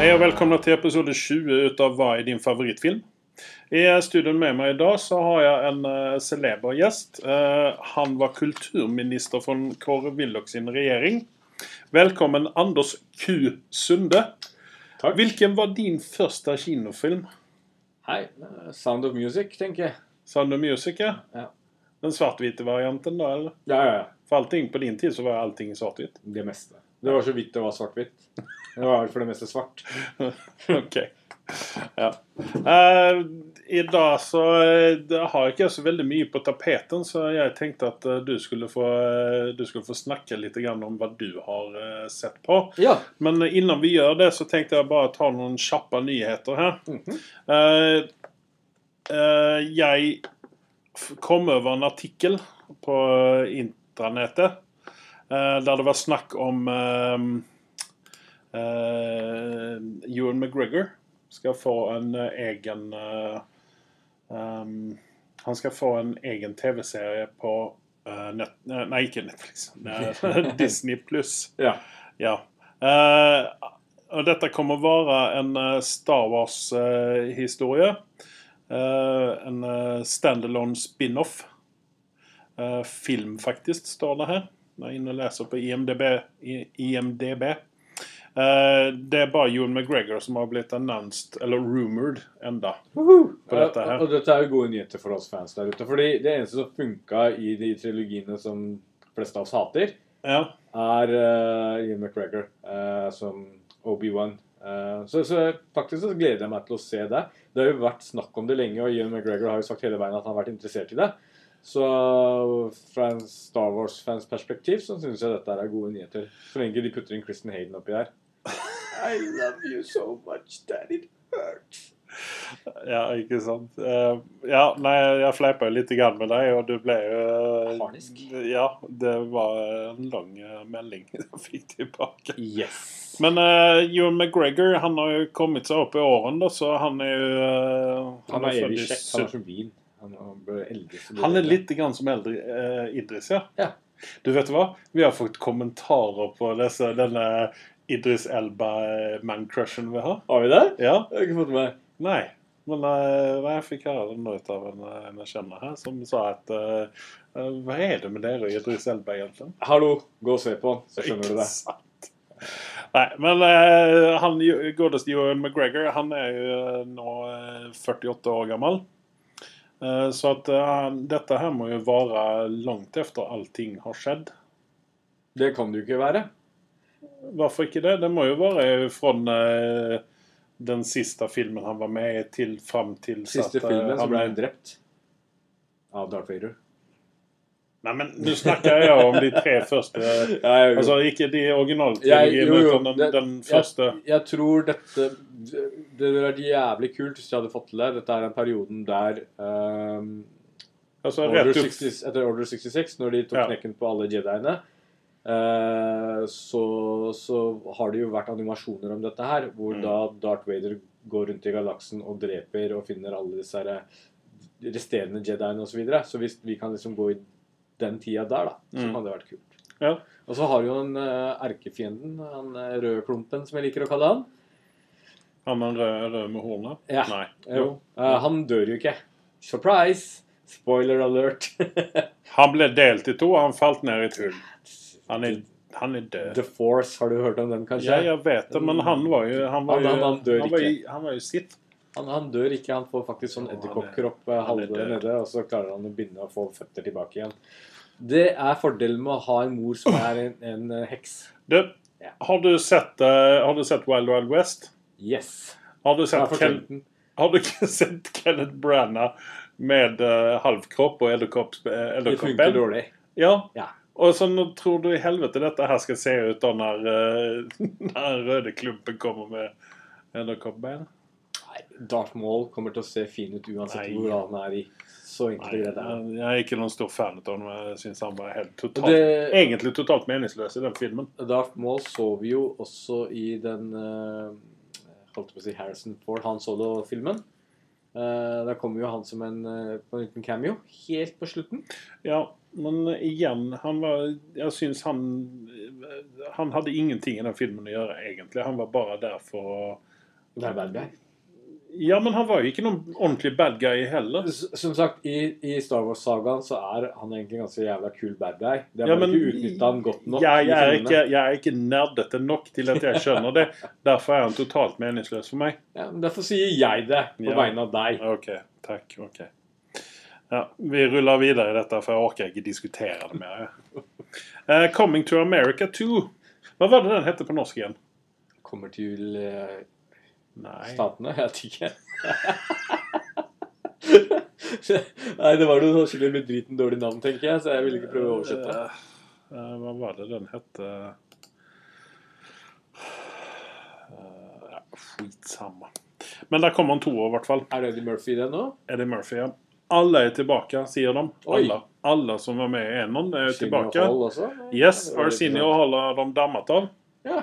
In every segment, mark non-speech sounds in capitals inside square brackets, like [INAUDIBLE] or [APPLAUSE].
Hei og velkommen til episode 20 ut av Hva er din favorittfilm? I studioen med meg i dag så har jeg en uh, celeber gjest. Uh, han var kulturminister for Kåre Willoch sin regjering. Velkommen Anders Q. Sunde. Takk. Hvilken var din første kinofilm? Hei. uh, Sound of Music, tenker jeg. Sound of Music, ja? Ja. Den svart-hvite varianten, da? eller? Ja, ja, ja. For allting på din tid så var allting svart-hvitt. Det meste. Det var så vidt det var svart-hvitt. Det var vel for det meste svart. [LAUGHS] ok. Ja. Uh, I dag så det har jeg ikke så veldig mye på tapeten, så jeg tenkte at uh, du, skulle få, du skulle få snakke litt grann om hva du har sett på. Ja. Men innan vi gjør det, så tenkte jeg bare ta noen kjappe nyheter her. Eh, eh, jeg kom over en artikkel på intranettet der det var snakk om Ewan McGregor skal få en eh, egen eh, um, Han skal få en egen TV-serie på eh, eh, Nei, ikke Netflix. [LAUGHS] eh, [LAUGHS] Disney pluss. ja. Ja. Uh, og dette kommer å være en eh, Star Wars-historie. en uh, standalone spin-off. Uh, film, faktisk, står det her. Jeg er inne og leser på IMDb. I, IMDb. Eh, det er bare Ewan McGregor som har blitt announced, eller rumored, enda. På dette her. Og, og dette er jo gode nyheter for oss fans der ute. Fordi det eneste som funka i de trilogiene som fleste av oss hater, Ja. er uh, Ian McGregor uh, som Obi-Wan. Uh, så, så faktisk så gleder jeg meg til å se det. Det har jo vært snakk om det lenge, og Ian McGregor har jo sagt hele veien at han har vært interessert i det. Så fra en Star Wars-fans perspektiv så syns jeg dette er gode nyheter. Så lenge de putter inn Kristen Hayden oppi der. I love you so much that it hurts. Ja, ikke sant. Eh, ja, nei, jeg fleipa jo litt grann med deg, og du ble jo eh, Harnisk. Ja, det var en lang eh, melding [LAUGHS] jeg fikk tilbake. Yes. Men uh, Ewan McGregor han har jo kommet seg opp i årene, da, så han er jo eh, Han er evig kjekk. Han er som vin. Han han eldre. han er litt grann som eldre uh, Idris, ja. Ja. Du vet hva? Vi har fått kommentarer på disse, denne Idris Elba-mancrushen vi har. Har vi det? Ja. Jeg har ikke fått med. Nei. Men uh, jeg fikk høre det ut av en, eh, en jeg kjenner her, som sa at eh, eh, Hva er det med dere og Idris Elba, egentlig? Hallo, gå og se på han, så skjønner du det. sant. Nei, men uh, han godeste Ewan McGregor han er jo eh, nå eh, 48 år gammel. Eh, så at eh, dette her må jo vare langt etter allting har skjedd. Det kan det jo ikke være. Hvorfor ikke det? Det må jo være fra eh, den siste filmen han var med i, til fram til Siste eh, filmen så han- ble han drept av Darth Vader. Nei, men nå snakker jeg om de tre første. [LAUGHS] Jeg, Altså ikke de originaltrilogiene, men den, den første. jeg tror dette Det ville vært jævlig kult hvis de hadde fått til det. Dette er den perioden der um, Altså Order rett 60, Etter Order 66, når de tok Ja. knekken på alle jediene, eh, så, så har det jo vært animasjoner om dette her, hvor Mm. da Darth Vader går rundt i galaksen og dreper og finner alle disse her resterende jediene osv. Så, videre. så hvis vi kan liksom gå i den tida der, da, så Mm. kan det vært kult. Ja. Og så har jo han uh, erkefienden, han røde klumpen, som jeg liker å kalle han. Han rød, rød med hornet? Ja. Nei. Jo. Uh, han dør jo ikke. Surprise! Spoiler alert. [LAUGHS] Han ble delt i to, og han falt ned i et hull. Han er, han er død. The Force, har du hørt om den, kanskje? Ja, jeg vet det, men han var jo Han var jo, han- han dør ikke. han var jo sitt. Han, han dør ikke, han får faktisk sånn er- edderkoppkropp eh, halve nede, og så klarer han å begynne å få føtter tilbake igjen. Det er fordelen med å ha en mor som er en, en eh, heks. Du, Ja. har du sett, uh, har du sett Wild Wild West? Yes. Har du sett, Ken, har du [LAUGHS] sett Kenneth Branagh med uh, halvkropp og edderkopp- eh, Det funker dårlig. Ja. Ja. Og så nå tror du i helvete dette her skal se ut da når, eh, [LAUGHS] når den røde klumpen kommer med edderkoppbein? Nei, Darth Maul kommer til å se fin ut uansett Nei. hvor han er i. Så enkelt er det. jeg jeg er ikke noen stor fan av ham. Jeg syns han var helt totalt, Det- egentlig totalt meningsløs i den filmen. Darth Maul så vi jo også i den uh, holdt på å si Harrison Ford, Han Solo-filmen. Uh, der kommer jo han som en, eh, på en liten cameo helt på slutten. Ja, men igjen han var, Jeg syns han Han hadde ingenting i den filmen å gjøre, egentlig. Han var bare der for å er bad guy. Ja, men han var jo ikke noen ordentlig bad guy heller. Som sagt, i, i Star Wars-sagaen så er han egentlig en ganske jævla kul bad guy. Det har Ja, men ikke utnytta han godt nok. Jeg, jeg, er ikke, jeg er ikke nerdete nok til at jeg skjønner det. Derfor er han totalt meningsløs for meg. Ja, men Derfor sier jeg det på Ja. vegne av deg. Ok, takk. ok. Ja, Vi ruller videre i dette, for jeg orker ikke diskutere det mer. Uh, 'Coming to America 2'. Hva var det den hette på norsk igjen? Kommer til Nei. statene? Jeg vet ikke. [LAUGHS] Nei, det var noe skikkelig med driten dårlig navn, tenker jeg, så jeg ville ikke prøve å oversette. Uh, uh, hva var det den hette? Uh, ja, skitsamma. Men der kommer han to år, i hvert fall. Er det Eddie Murphy i det nå? Eddie Murphy. ja. Alle er tilbake, sier de. Alle, alle som var med i Enon Arsenio tilbake. Hall også? Yes, Arsenio Hall har de dammet av. Ja.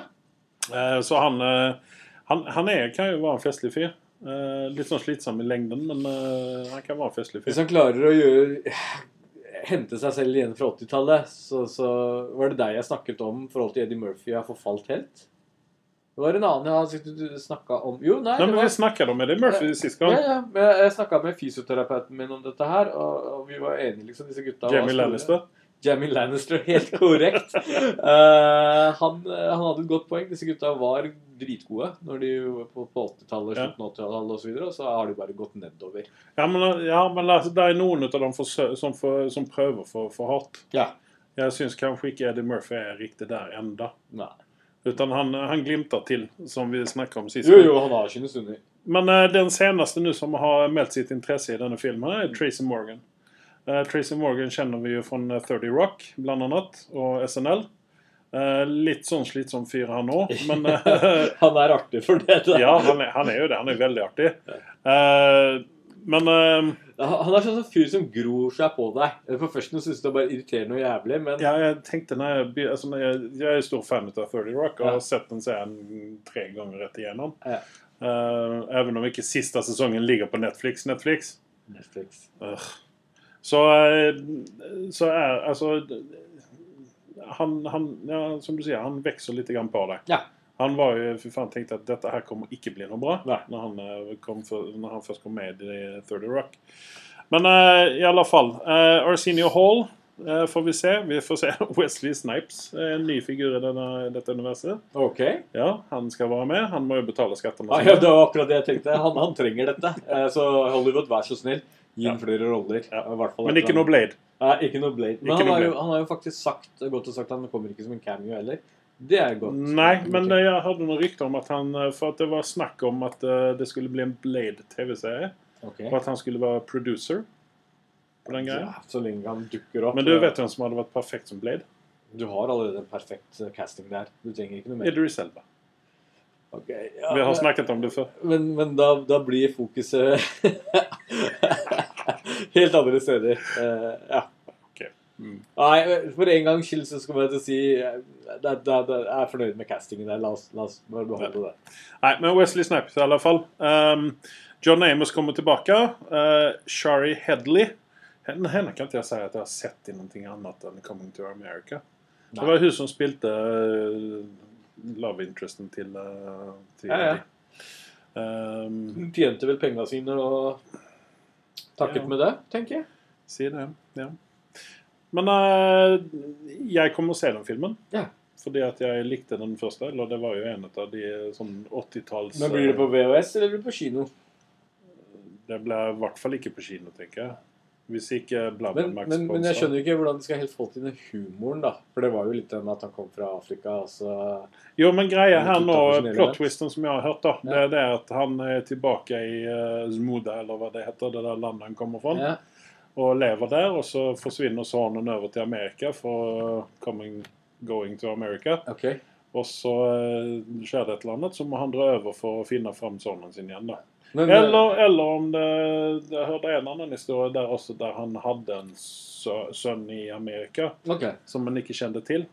Eh, Så han, eh, han, han er, kan jo være en festlig fyr. Eh, Litt sånn slitsom i lengden, men eh, han kan være en festlig Hvis han klarer å gjøre [SIGHS] hente seg selv igjen fra 80-tallet, så, så var det deg jeg snakket om i forhold til Eddie Murphy har forfalt helt. Det var en annen jeg har snakka om Jo, nei, Nei, men var Vi snakket om Eddie Murphy sist gang. ja, men jeg- snakka med fysioterapeuten min om dette her, og, og vi var enige, liksom, disse gutta. Jamie. Lannister. Jamie Lannister, helt korrekt. uh, [LAUGHS] han, han hadde et godt poeng. Disse gutta var dritgode når de var på, på 80-tallet, slutten av 80-tallet og så og så har de bare gått nedover. Ja, men, ja, men det er noen av dem for, som, for, som prøver for, for hardt. Ja. Jeg syns kanskje ikke Eddie Murphy er riktig der enda. Nei. Utan han, han glimter til, som vi snakket om sist. Jo, jo, han har stunder. Men uh, den seneste nu som har meldt sitt intresse i denne filmen, er Tracy Morgan. Uh, Tracy Morgan kjenner vi fra eh, 30 Rock, blant annet, og SNL. Uh, litt sånn slitsom fyr, han òg, [LAUGHS] men eh, Han er artig for det. Da. Ja, han er, han er jo det. Han er veldig artig. Eh, men eh, Han er sånn fyr som gror seg på deg. For først nå syns du det er bare irriterende og jævlig, men ja, jeg tenkte når jeg, altså, når jeg, jeg er stor fan av 30 Rock og Ja. har sett den serien tre ganger rett igjennom. Ja. Uh, even om ikke siste sesongen ligger på Netflix. Netflix. Netflix. Uh. Så, eh, så er altså han, han, ja, som du sier, han vokser litt grann på deg. Ja. Han var jo for faen tenkte at dette her kommer ikke bli noe bra når han, eh, kom for, når han først kom med i 30 Rock. Men eh, i alle fall eh, Arsenio Hall eh, får vi se. Vi får se [LAUGHS] Wesley Snipes, eh, en ny figur i denne, dette universet. OK. Ja, Han skal være med. Han må jo betale skattene Ah, ja, det var akkurat det jeg tenkte. Han, han trenger dette. Eh, Så Hollywood, vær så snill. Gi ham Ja. flere roller. Ja. Men ikke noe Blade. Nei, ikke noe Blade. Men han noe har, jo, han har jo faktisk sagt godt og sagt han kommer ikke som en cameo heller. Det er godt. Nei, men eh, jeg hadde noen rykter om at han eh, For at det var snakk om at eh, det skulle bli en Blade-TV-serie. Okay. Og at han skulle være producer på den greia. Ja, så lenge han dukker opp. Men du vet hvem som hadde vært perfekt som Blade? Du har allerede en perfekt casting der. Du trenger ikke noe mer. Idris Elba. Okay, ja, Vi har snakket om det før. Men, men da, da blir fokuset [LAUGHS] helt andre steder. Uh, ja. Mm. Nei, for en gangs skyld så skal vi si det, Jeg er fornøyd med castingen der. La oss, la oss bare beholde det. Nei, men Wesley Snipes i alle fall. Um, John Amos kommer tilbake. Uh, Shari Headley. Henne, henne kan ikke jeg si at jeg har sett i noe annet enn Coming to America. Det var hun som spilte uh, love interesten til, uh, til Ja, ja. Um, Hun tjente vel pengene sine og takket Ja. med det, tenker jeg. Si det, ja. Men eh, jeg kommer å se den filmen. Ja. Fordi at jeg likte den første. Eller det var jo en av de sånn 80-talls Men blir det på VHS eller blir det på kino? Det ble i hvert fall ikke på kino, tenker jeg. Hvis ikke Bla Bla Men, Max men, men jeg skjønner skjønner ikke hvordan de skal helt få til den humoren, da. For det var jo litt den at han kom fra Afrika, Jo, men greia her nå, plot-twisten som jeg har hørt, da, det er det at han er tilbake i uh, Zmuda, eller hva det heter, det der landet han kommer fra, ja. Og lever der. Og så forsvinner sønnen over til Amerika for uh, coming, going to America. OK. Og så eh, skjer det et eller annet, så må han dra over for å finne fram sønnen sin igjen. da. Men, eh, Eller, eller om det Jeg hørte en annen historie der også der han hadde en sønn i Amerika ok. som han ikke kjente til.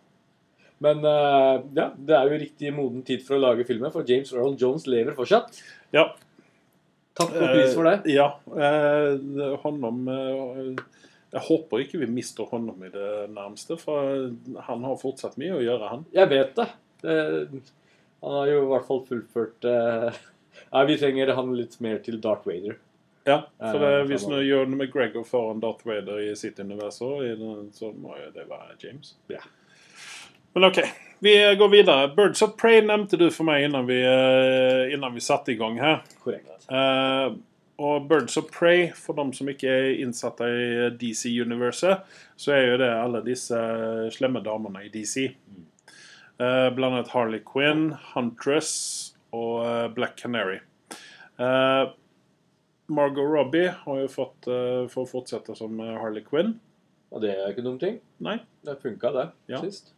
Men eh, ja, det er jo riktig moden tid for å lage filmen, for James Earl Jones lever fortsatt. Ja. Takk og pris for det. Eh, ja. Eh, honom eh, Jeg håper ikke vi mister Håndom i det nærmeste, for han har fortsatt mye å gjøre, han. Jeg vet det. det han har jo i hvert fall fullført eh, Nei, vi trenger han litt mer til Darth Vader. Ja, for det, Eh, hvis gjør noe med Gregor foran Darth Vader i sitt univers, så må jo det være James. Ja. Men ok, vi går videre. Birds of Prey nevnte du for meg innan vi, eh, innan vi satte i gang her. Korrekt. Uh, og Birds of Prey, for dem som ikke er innsatte i DC-universet, så er jo det alle disse slemme damene i DC. Uh, blant annet Harley Quinn, Huntress og eh, Black Canary. Uh, Margot Robbie har jo fått uh, for å fortsette som eh, Harley Quinn. Og det er ikke noen ting. Nei, Det funka, det, Ja. sist.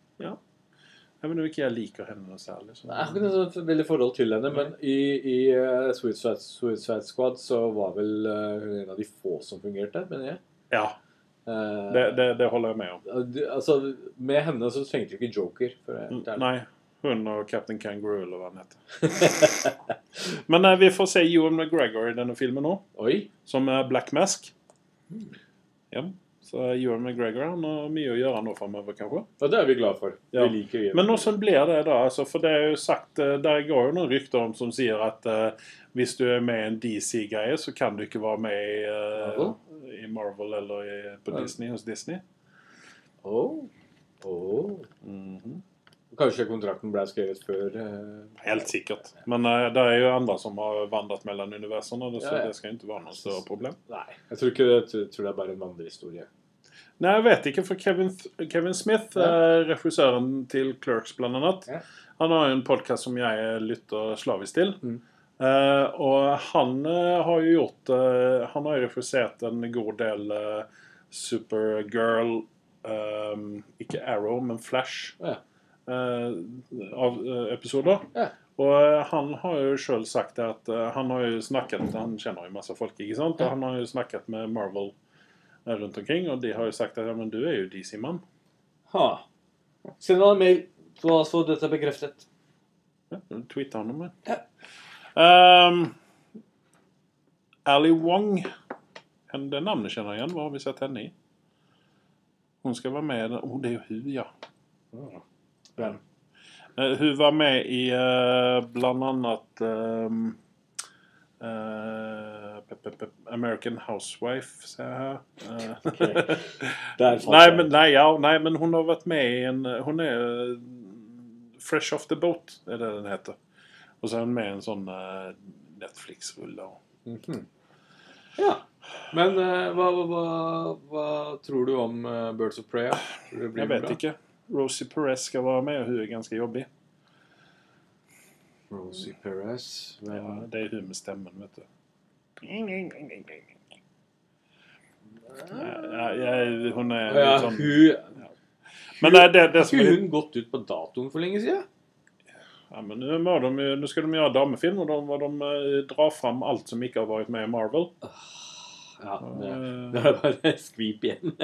Jeg vet ikke jeg liker henne noe særlig. så- Nei, Jeg har ikke noe veldig forhold til henne, men i, i uh, Suicide, Suicide Squad så var vel hun hun en av de få som fungerte, mener jeg. Ja, Uh, det, det, det holder jeg med om. altså, med henne så trengte du ikke Joker. Nei, hun og Captain Kangaroo, eller hva han heter. [LAUGHS] Men eh, vi får se Ewan McGregor i denne filmen nå, Oi. som Black Mask. Ja, så Ewan McGregor han har mye å gjøre nå framover, kanskje. Ja, det er vi glad for. Ja. Vi liker Men hvordan blir det da? Altså, for det er jo sagt, eh, Der går jo noen rykter om som sier at uh, hvis du er med i en DC-greie, så kan du ikke være med i, uh, Marvel? i Marvel eller i, på Disney hos Disney. Oh. Oh. Mhm. Kanskje kontrakten ble skrevet før eh, Helt sikkert. Men eh, det er jo andre som har vandret mellom universene, så Ja, ja. det skal ikke være noe større problem. Nei. Jeg tror ikke det. Jeg tror det er bare en vandrehistorie. Nei, jeg vet ikke, for Kevin, Kevin Smith, Ja. eh, regissøren til Clerks blant annet, Ja. han har jo en podkast som jeg lytter slavisk til. Mm. Eh, og han eh, har jo gjort eh, Han har jo regissert en god del eh, Supergirl eh, Ikke Arrow, men Flash. Ja. Eh, av eh, episoder. Ja. Og eh, han har jo sjøl sagt at han har jo snakket Han kjenner jo masse folk, ikke sant? Og han har jo snakket med Marvel rundt omkring, og de har jo sagt at ja, men du er jo DC-mann. Ha. Send han en mail, så så dette er bekreftet. Ja, Tweet han om det. Ja. Um, Ali Wong. Det navnet kjenner jeg igjen. Hva har vi sett henne i? Hun skal være med i Å, det er jo hun, ja. Hvem? Eh, Hun var med i uh, blant annet um, pep, American Housewife, ser jeg her. [LAUGHS] Der nei, men, nei, ja, nei, men hun har vært med i en Hun er Fresh Off The Boat, er det den heter. Og så er hun med i en sånn Netflix-rulle. Mhm. Ja. Men hva, hva, hva, tror du om Birds of Prey? Jeg vet bra? ikke. Rosie Perez skal være med, og hun er ganske jobbig. Rosie Perez Ja, det er hun med stemmen, vet du. Ja, jeg, hun er Ja, litt sånn hun Men det, det, det er hun gått ut på datoen for lenge siden? Ja, men nå, skal de gjøre damefilm, og da må de eh, dra fram alt som ikke har vært med i Marvel. Ja, det, det bare [LAUGHS] skvip igjen.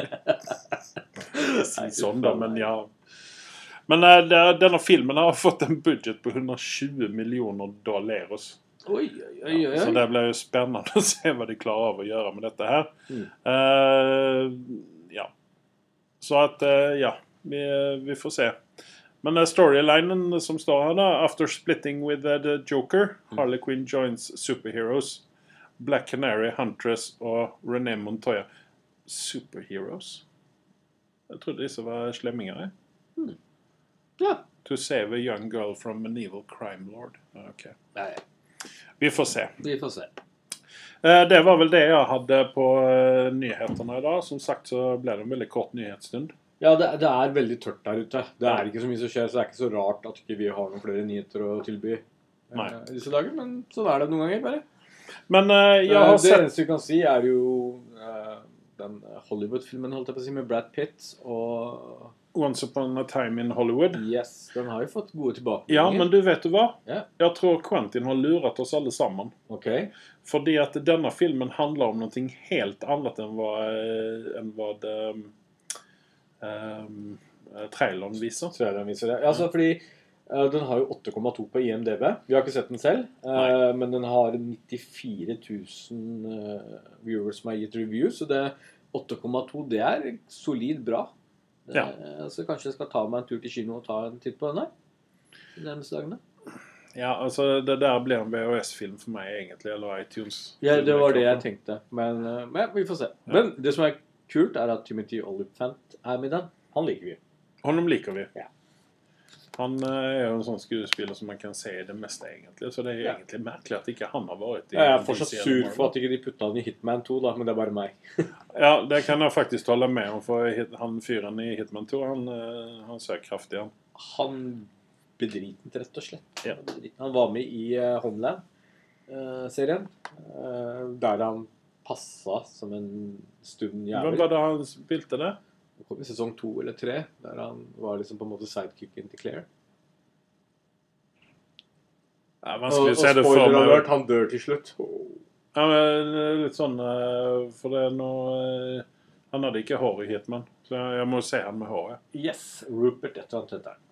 [LAUGHS] si sånn, da, men ja. Men eh, denne filmen har fått en budget på 120 millioner dollar Oi, oi, oi. oi. Så det blir jo spennende å se hva de klarer av å gjøre med dette her. Mm. Eh, ja. Så at uh, Ja, vi, vi får se. Men uh, storylinen som står her, da After splitting with uh, the Joker, Mm. Harley Quinn joins superheroes. Black Canary, Huntress og René Montoya. Superheroes? Jeg trodde disse var slemminger. jeg. Ja. To save a young girl from an evil crime lord. Ok. Nei, Vi får se. vi får se. Eh, Det var vel det jeg hadde på eh, nyhetene i dag. Som sagt så ble det en veldig kort nyhetsstund. Ja, det, det er veldig tørt der ute. Det er ikke så mye som skjer, så det er ikke så rart at ikke vi har noen flere nyheter å tilby eh, Nei. disse dager. Men sånn er det noen ganger, bare. Men eh, jeg har sett det eneste du kan si, er jo eh, den Hollywood-filmen, holdt jeg på å si, med Brad Pitt og Once Upon a Time in Hollywood. Yes, den har jo fått gode tilbakemeldinger. Ja, men du vet du hva? Yeah. Jeg tror Quentin har luret oss alle sammen. Okay. Fordi at denne filmen handler om noe helt annet enn hva, eh, enn hva det, um, eh, traileren viser. Er den viser det. Altså, fordi eh, den har jo 8,2 på IMDb. Vi har ikke sett den selv, eh, Nei. men den har 94 000 eh, viewers som har gitt review, så det 8,2 det er solid bra. Ja. Så kanskje jeg skal ta meg en tur til kino og ta en titt på den her de nærmeste dagene. Ja, altså det der blir en VHS-film for meg, egentlig. Eller iTunes. Ja, det var det jeg tenkte. Men, eh, men vi får se. Men det som er kult, er at Timothy Olyphant er med den. Han liker vi. Han liker vi. Ja. Han eh, er jo en sånn skuespiller som man kan se i det meste, egentlig. Så det er Ja. egentlig merkelig at ikke han har vært i Jeg er fortsatt sur for at ikke de putta han i Hitman 2, da, men det er bare meg. [LAUGHS] Ja, det kan jeg faktisk holde med om, for han fyren i Hitman 2, han, eh, han søker kraftig, han. Han bedritent, rett og slett. Ja. Han var med i eh, Homeland-serien, der han passa som en stund Hvem jævel. var det han spilte det? Det kom i sesong to eller tre, der han var liksom på en måte sidekicken til Claire. Det Og, vanskelig å se det for meg. han dør til slutt. Ja, men er litt sånn eh, For det er noe eh, Han hadde ikke hår i Hitman, så jeg må se han med håret. Yes, Rupert et eller annet heter han.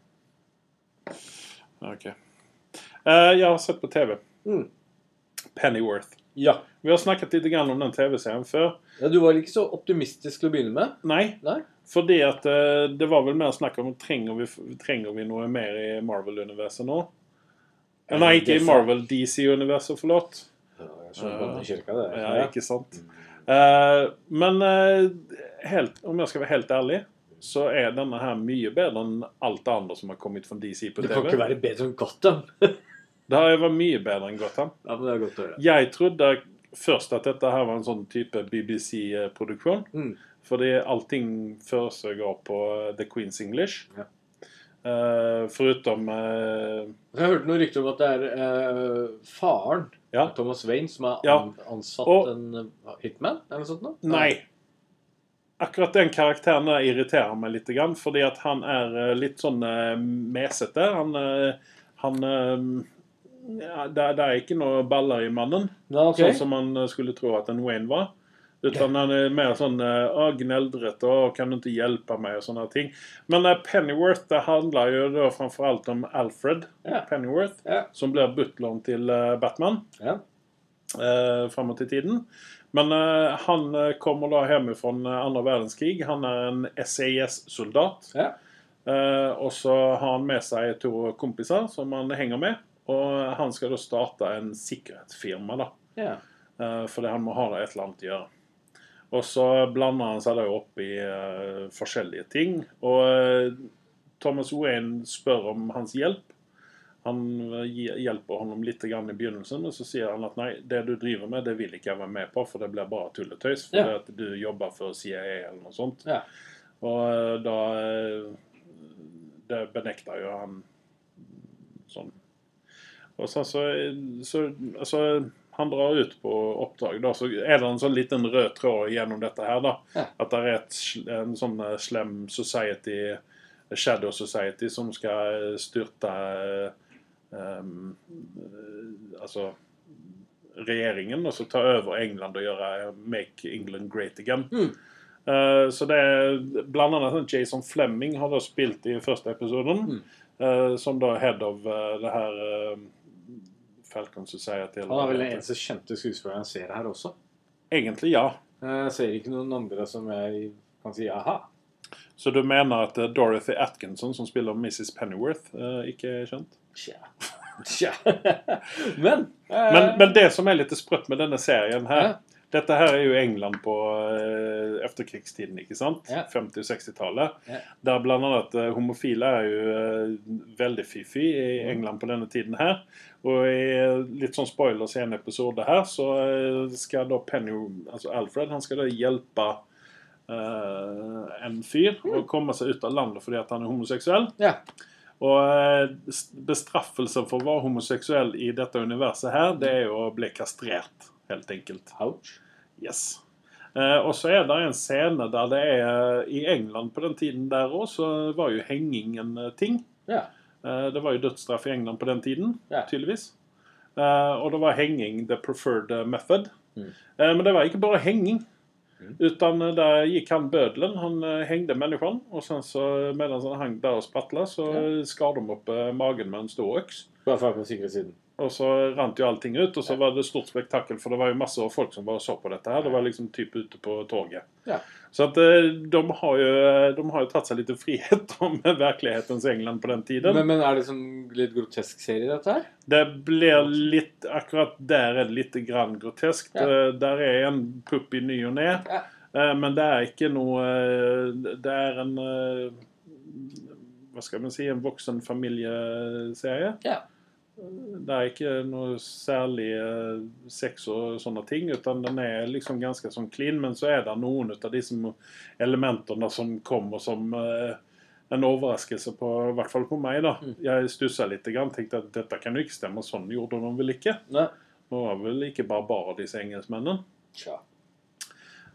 Ok. Eh, jeg har sett på TV. Mm. Pennyworth. Ja. Vi har snakket litt om den TV-serien før. ja. Du var ikke så optimistisk til å begynne med? Nei, Nei? fordi at eh, det var vel mer snakk om trenger vi, trenger vi noe mer i Marvel-universet nå? Nei, ikke i Marvel. DC-universet, forlåt. Ja, jeg skjønner bandet kirka, det. Ja, ikke sant? Eh, men eh, helt, om jeg skal være helt ærlig, så er denne her mye bedre enn alt det andre som har kommet fra DC på TV. Det kan ikke være bedre enn Gotham. [LAUGHS] Det har vært mye bedre enn Gotham. ja, men det er godt å høre. Jeg trodde først at dette her var en sånn type BBC-produksjon. Mm. Fordi allting foregår på eh, The Queen's English. Ja. Uh, foruten uh, Jeg hørte noen rykter om at det er uh, faren Ja. Thomas Wayne som har Ja. ansatt Og- en eh, hitman, eller noe sånt? noe? Nei. Akkurat den karakteren der irriterer meg litt, fordi at han er eh, litt sånn eh, mesete. Han, eh, han eh, ja, det, det er ikke noe baller i mannen, ja, okay. sånn som man eh, skulle tro at en Wayne var. Utan han er mer sånn eh, «Å, gneldrete og 'kan du ikke hjelpe meg' og sånne ting. Men eh, Pennyworth det handler jo da framfor alt om Alfred Ja. Pennyworth, Ja. som blir butleren til Batman Ja. eh, framåt til tiden. Men eh, han kommer da hjem fra andre verdenskrig. Han er en SAS-soldat. Ja. Eh, og så har han med seg to kompiser som han henger med. Og han skal da starte en sikkerhetsfirma, da. Ja. Eh, fordi han må ha et eller annet å gjøre. Og så blander han seg da opp i uh, forskjellige ting. Og uh, Thomas Wayne spør om hans hjelp. Han hjelper honom litt grann i begynnelsen, og så sier han at nei, det du driver med, det vil ikke jeg være med på, for det blir bare tulletøys. For Ja. at du jobber for CIA eller noe sånt. Ja. Og da Det benekter jo han sånn. Så, så, så altså, han drar ut på oppdrag, da, så er det en sånn liten rød tråd gjennom dette her. da, Ja. At det er et, en sånn eh, slem society, shadow society, som skal styrte eh, um, eh, Altså regjeringen, og så ta over England og gjøre Make England great again. Mm. Uh, så det er blant annet sånn Jason Fleming har da spilt i første episoden. Mm. uh, som da head of uh, det her Falcon Society. eller Han er vel den eneste kjente skuespilleren jeg ser her også. Egentlig ja. Jeg ser ikke noen andre som jeg kan si aha. Så du mener at eh, Dorothy Atkinson, som spiller Mrs. Pennyworth, eh, ikke er kjent? Tja. Tja. [LAUGHS] Men, eh, Men, men det som er litt sprøtt med denne serien her. Dette her er jo England på eh, efterkrigstiden, ikke sant? Ja. 50- og 60-tallet. Ja. Der blant annet eh, homofile er jo eh, veldig fiffig i Mm. England på denne tiden her. Og i eh, litt sånn spoilers i en episode her, så eh, skal da Penny, altså Alfred, han skal da hjelpe en fyr å komme seg ut av landet fordi at han er homoseksuell. Ja. Og bestraffelsen for å være homoseksuell i dette universet her, det er jo å bli kastrert, helt enkelt. Ouch. Yes. Eh, og så er det en scene der det er I England på den tiden der òg, så var jo henging en eh, ting. Ja. Eh, det var jo dødsstraff i England på den tiden, Ja. tydeligvis. Eh, og det var henging the preferred eh, method. Mm. Eh, men det var ikke bare henging. Mm. Utan der gikk han bødelen. Han hengte menneskene. Og sen så, mens han hang der og spratla, så Ja. skar de opp magen med en stor øks. Bare for på sikre siden. Og så rant jo allting ut. Og så var det stort spektakel, for det var jo masse folk som bare så på dette her. Det var liksom typ ute på toget. Ja. Så at eh, de har jo, de har jo tatt seg litt frihet med [LAUGHS] virkelighetens England på den tiden. Men, men er det sånn litt grotesk serie, dette her? Det blir litt Akkurat der er det litt grann grotesk. Ja. Eh, Der er en pupp i ny og ne. Ja. Eh, Men det er ikke noe Det er en Hva skal man si En voksen familieserie. Ja. Det er ikke noe særlig eh, sex og sånne ting, utan den er liksom ganske sånn clean. Men så er det noen av disse elementene som kommer som eh, en overraskelse på i hvert fall på meg. da. Mm. Jeg stussa litt, grann, tenkte at dette kan jo ikke stemme. Sånn gjorde de vel ikke? Nei. De var vel ikke barbarer, disse engelskmennene. Tja.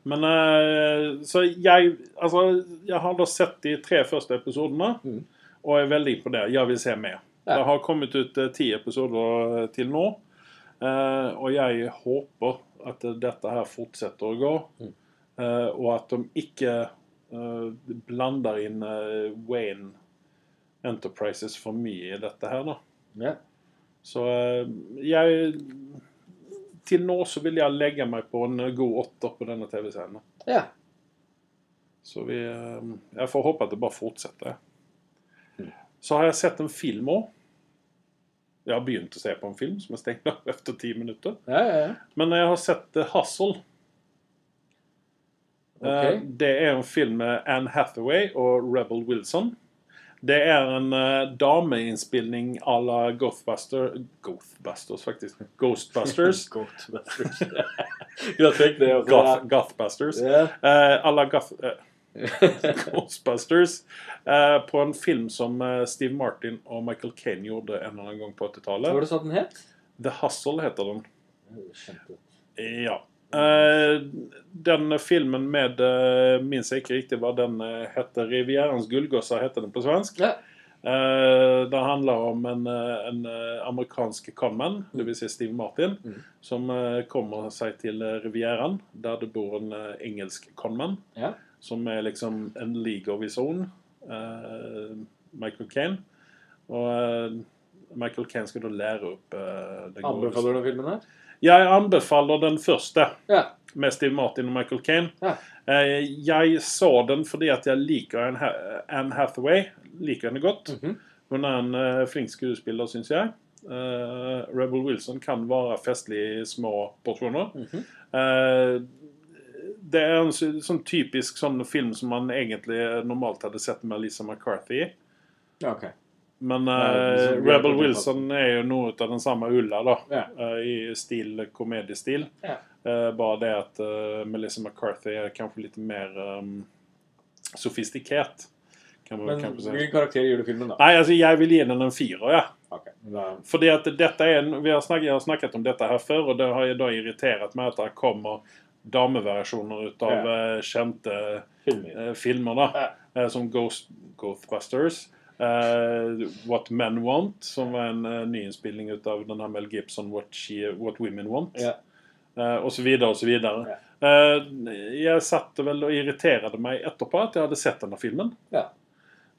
Men eh, Så jeg Altså, jeg har da sett de tre første episodene, Mm. og er veldig imponert. Jeg vil se mer. Det har kommet ut eh, ti episoder eh, til nå, eh, og jeg håper at dette her fortsetter å gå, Mm. og at de ikke blander inn Wayne Enterprises for mye i dette her, da. Ja. Så jeg Til nå så vil jeg legge meg på en god åtter på denne TV-serien. ja. Så vi Jeg får håpe at det bare fortsetter. Mm. Så har jeg sett en film òg. Jeg har begynt å se på en film som er stengt av [LAUGHS] etter ti minutter. Ja, ja, ja. Men jeg har sett uh, Hustle. Okay. Uh, Det er en film med Anne Hathaway og Rebel Wilson. Det er en uh, dameinnspilling à la Gothbuster Gothbusters, faktisk. [LAUGHS] Ghostbusters. [LAUGHS] Ghostbusters. ja, tenk det også. Goth, Gothbusters. Yeah. Uh, à la Goth... eh, [LAUGHS] Ghostbusters eh, på en film som eh, Steve Martin og Michael Caine gjorde en eller annen gang på Hva var 80-tallet. det sånn den het? The Hustle heter den. Kjempe. Ja. Eh, den filmen med uh, Minns jeg ikke riktig hva den uh, heter. 'Rivierens gullgosser' heter den på svensk. Ja. Uh, det handler om en, eh, en eh, amerikansk conman, dvs. Si Steve Martin, Mm. som eh, kommer seg til eh, Rivieraen, der det bor en eh, engelsk conman, Ja. Som er liksom en league of his own. eh, Michael Caine. Og eh, Michael Caine skal da lære opp eh, Anbefaler du den filmen her? Jeg anbefaler den første Ja. med Steve Martin og Michael Caine. Ja. Jeg så den fordi at jeg liker Anne Ha- Anne Hathaway. Liker henne godt. Mhm. Hun er en flink skuespiller, syns jeg. Rebel Wilson kan være festlig i små porsjoner. Mhm. Eh, det er en sånn typisk sånn film som man egentlig normalt hadde sett med Lisa McCarthy i. Ja, ok. Men er Rebel Wilson er jo noe av den samme ulla, da. Ja. Uh, I stil, komediestil. Ja. Uh, bare det at eh, Melissa McCarthy er kanskje litt mer um, sofistikert. Kan man Men hvilken karakter gir du filmen, da? Nei, altså jeg vil gi den en firer, ja. Ok, da, Fordi at dette er, en- vi har snakket, Jeg har snakket om dette her før, og det har jeg da irritert meg at det kommer dameversjoner ut av eh, kjente filmer. eh, filmer, da. Eh, som Ghost, Ghostbusters. Uh, What Men Want, som var en uh, nyinnspilling ut av denne Mel Gibson What, She, What Women Want. Ja. uh, og så videre. Eh, jeg satt vel og irriterte meg etterpå at jeg hadde sett denne filmen. Ja.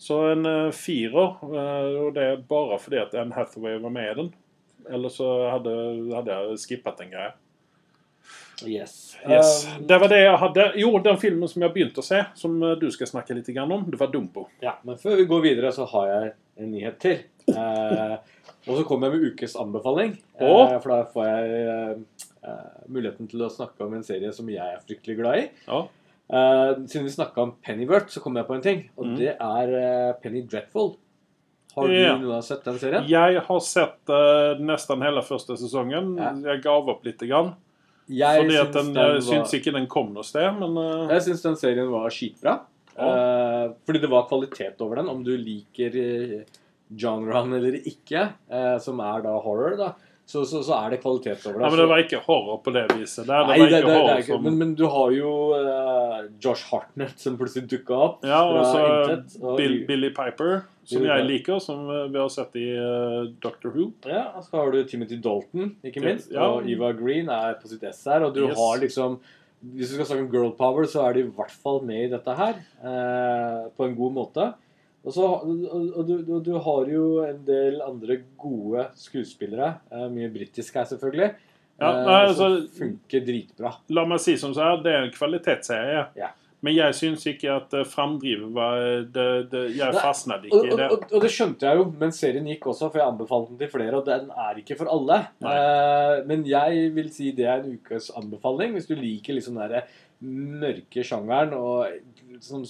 Så en uh, firer, uh, og det er bare fordi at Anne Hathaway var med i den. Eller så hadde, hadde jeg skippet en greie. Yes. Yes. Um, det var det jeg hadde. Jo, den filmen som jeg begynte å se, som eh, du skal snakke litt om, det var Dumbo. ja, men før vi går videre, så har jeg en nyhet til. Uh, og så kommer jeg med ukes anbefaling. Å? for da får jeg muligheten til å snakke om en serie som jeg er fryktelig glad i. Ja. Siden vi snakka om Pennyworth, så kom jeg på en ting. Og Mm. det er Penny Dreadful. Har du noen sett den serien? Jeg har sett nesten hele første sesongen. Ja. Jeg gav opp litt. Grann, Jeg fordi syns den, den syns var- ikke den kom noe sted, men uh... Jeg syns den serien var skitbra. Eh, fordi det var kvalitet over den, om du liker uh, genren eller ikke, eh, som er da horror, da. Så, så, så er det kvalitet over det. ja, men det var ikke horror på det viset. Det Nei, det, det, det som... men, men du har jo uh, Josh Hartnett som plutselig dukka opp Ja, og så Bill, Billy Piper, som Billy jeg liker, som eh, vi har sett i uh, Doctor Who. Ja, og så har du Timothy Dalton, ikke minst. Ja. Og Eva Green er på sitt ess her. Og du Yes. har liksom Hvis du skal snakke om girl power, så er de i hvert fall med i dette her. Uh, på en god måte. Og, så, og, og, du, og du har jo en del andre gode skuespillere. Eh, mye britisk her, selvfølgelig. Ja, nei, altså, som funker dritbra. La meg si som så her, det er en kvalitetsserie. Ja. Men jeg syns ikke at eh, framdrivet var det, det, Jeg fastnet ikke i det. og, og det skjønte jeg jo, men serien gikk også, for jeg anbefalte den til flere, og den er ikke for alle. Eh, men jeg vil si det er en ukes anbefaling hvis du liker liksom den mørke sjangeren og som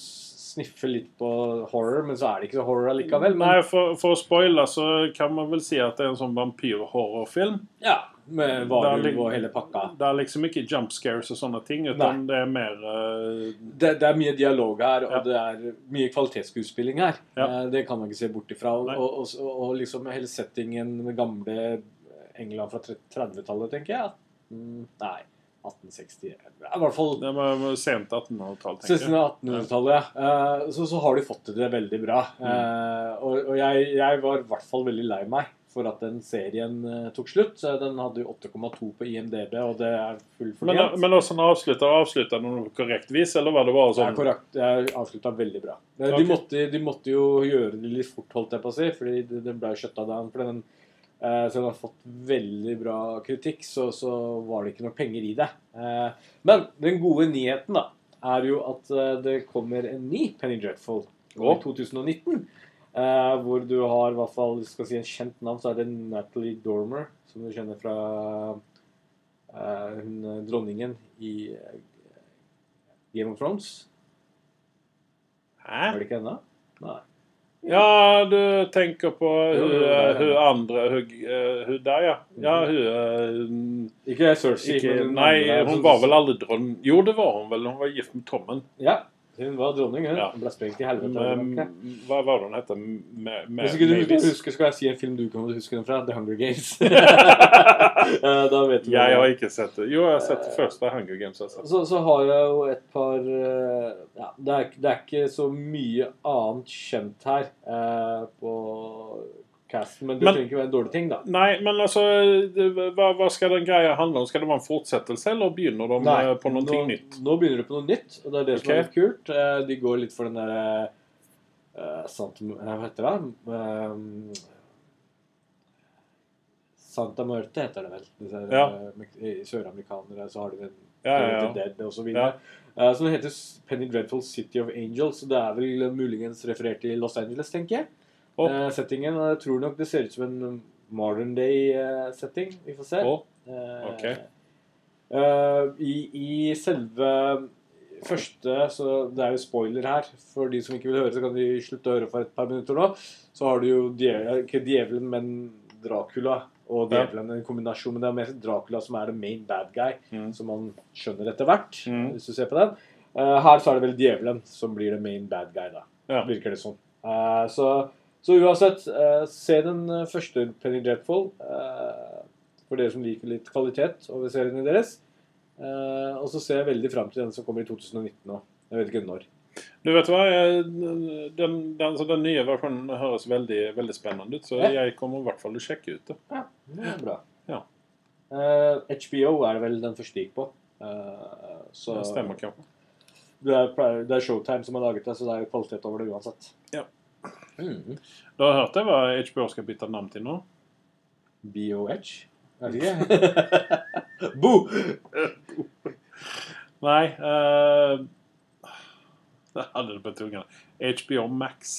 sniffer litt på horror, men så er det ikke så horror allikevel. Men Nei, for, for å spoile så kan man vel si at det er en sånn vampyrhorrorfilm. ja, med varulv og hele pakka. Det er liksom ikke jump scares og sånne ting, utan det er mer uh... Det, det er mye dialog her, og Ja. det er mye kvalitetsskuespilling her. Ja. Eh, Det kan man ikke se bort ifra. Og, og, og, og liksom hele settingen med gamle England fra 30-tallet, tenker jeg. Mm, nei, 1860 I hvert fall Det var sent 1800-tall, tenker jeg. 1600-1800-tallet. ja. Eh, Så, så har de fått til det veldig bra. Mm. Eh, Og, og jeg, jeg var i hvert fall veldig lei meg for at den serien eh, tok slutt. Den hadde jo 8,2 på IMDb, og det er full fortjent. men også når avslutta avslutta den på korrekt vis, eller var det bare sånn korrekt. Det er avslutta veldig bra. De, okay. Måtte, de måtte jo gjøre det litt fort, holdt jeg på å si, fordi det, det ble skjøtta down. For den, eh, så den har fått veldig bra kritikk, så, så var det ikke noe penger i det. Eh, men den gode nyheten da, er jo at eh, det kommer en ny Penny Dreadful i 2019. Eh, hvor du har i hvert fall skal si en kjent navn, så er det Natalie Dormer, som du kjenner fra hun dronningen i Game of Thrones. Hæ? Er det ikke henne? Nei. Ja, du tenker på Jo, hun, hun andre Hun, eh, der, ja. Ja, hun Ikke eh, Cersei, ikke, Nei, hun var vel aldri dronning Jo, det var hun vel. Hun var gift med Tommen. Ja, hun var dronning, hun. Ja. Hun ble sprengt i helvete. Men, hva var det hun het? Hvis ikke du Mavis? husker, skal jeg si en film du kan huske den fra. The Hunger Games. [LAUGHS] Eh, da vet du Jeg hva har ikke sett det. Jo, jeg har sett det første Hunger Games. Jeg har sett. så, så har jeg jo et par eh, ja, det, er, det er ikke så mye annet kjent her eh, på casten, men det trenger ikke være en dårlig ting, da. Nei, men altså det, hva, hva skal den greia handle om? Skal det være en fortsettelse, eller begynner de Nei, eh, på noe nå, nytt? Nå begynner de på noe nytt, og det er det som er litt kult. Eh, De går litt for den derre uh, Sant... Hva heter det? Um, Santa Muerte heter det vel. Disse, Ja. eh, Søramerikanere så har de en Ja, ja, ja. Dead og så Ja. videre. Eh, Så den heter Penny Dreadful City of Angels. Så det er vel muligens referert til Los Angeles, tenker jeg. Å. Eh, Settingen. Jeg tror nok det ser ut som en modern day-setting. Vi får se. Å, Okay. Ok. eh, i, I selve første Så det er jo spoiler her. For de som ikke vil høre, så kan de slutte å høre for et par minutter nå. Så har du jo djevel, ikke djevelen, men Dracula og djevelen. En kombinasjon. Men det er mer Dracula som er the main bad guy, Mm. som man skjønner etter hvert. Mm. Hvis du ser på den. Uh, her så er det vel djevelen som blir the main bad guy, da. Ja. Virker det sånn. Uh, så, så uansett, eh, se den eh, første Penny Dreadful. eh, for dere som liker litt kvalitet over seriene deres. Eh, og så ser jeg veldig fram til den som kommer i 2019 nå. Jeg vet ikke når. Du vet hva, den, den, den nye versjonen høres veldig, veldig spennende ut, så jeg kommer i hvert fall til å sjekke ut det. Ja, det er bra. Ja. Eh, HBO er det vel den første gikk på. Eh, så Det stemmer ikke. Det er, det er Showtime som har laget det, så det er kvalitet over det uansett. Ja. Mm. Du har hørt det hva HBO skal bytte navn til nå? BOH? Er det [LAUGHS] ikke. Bo! Nei uh, Jeg hadde det tunga. HBO Max.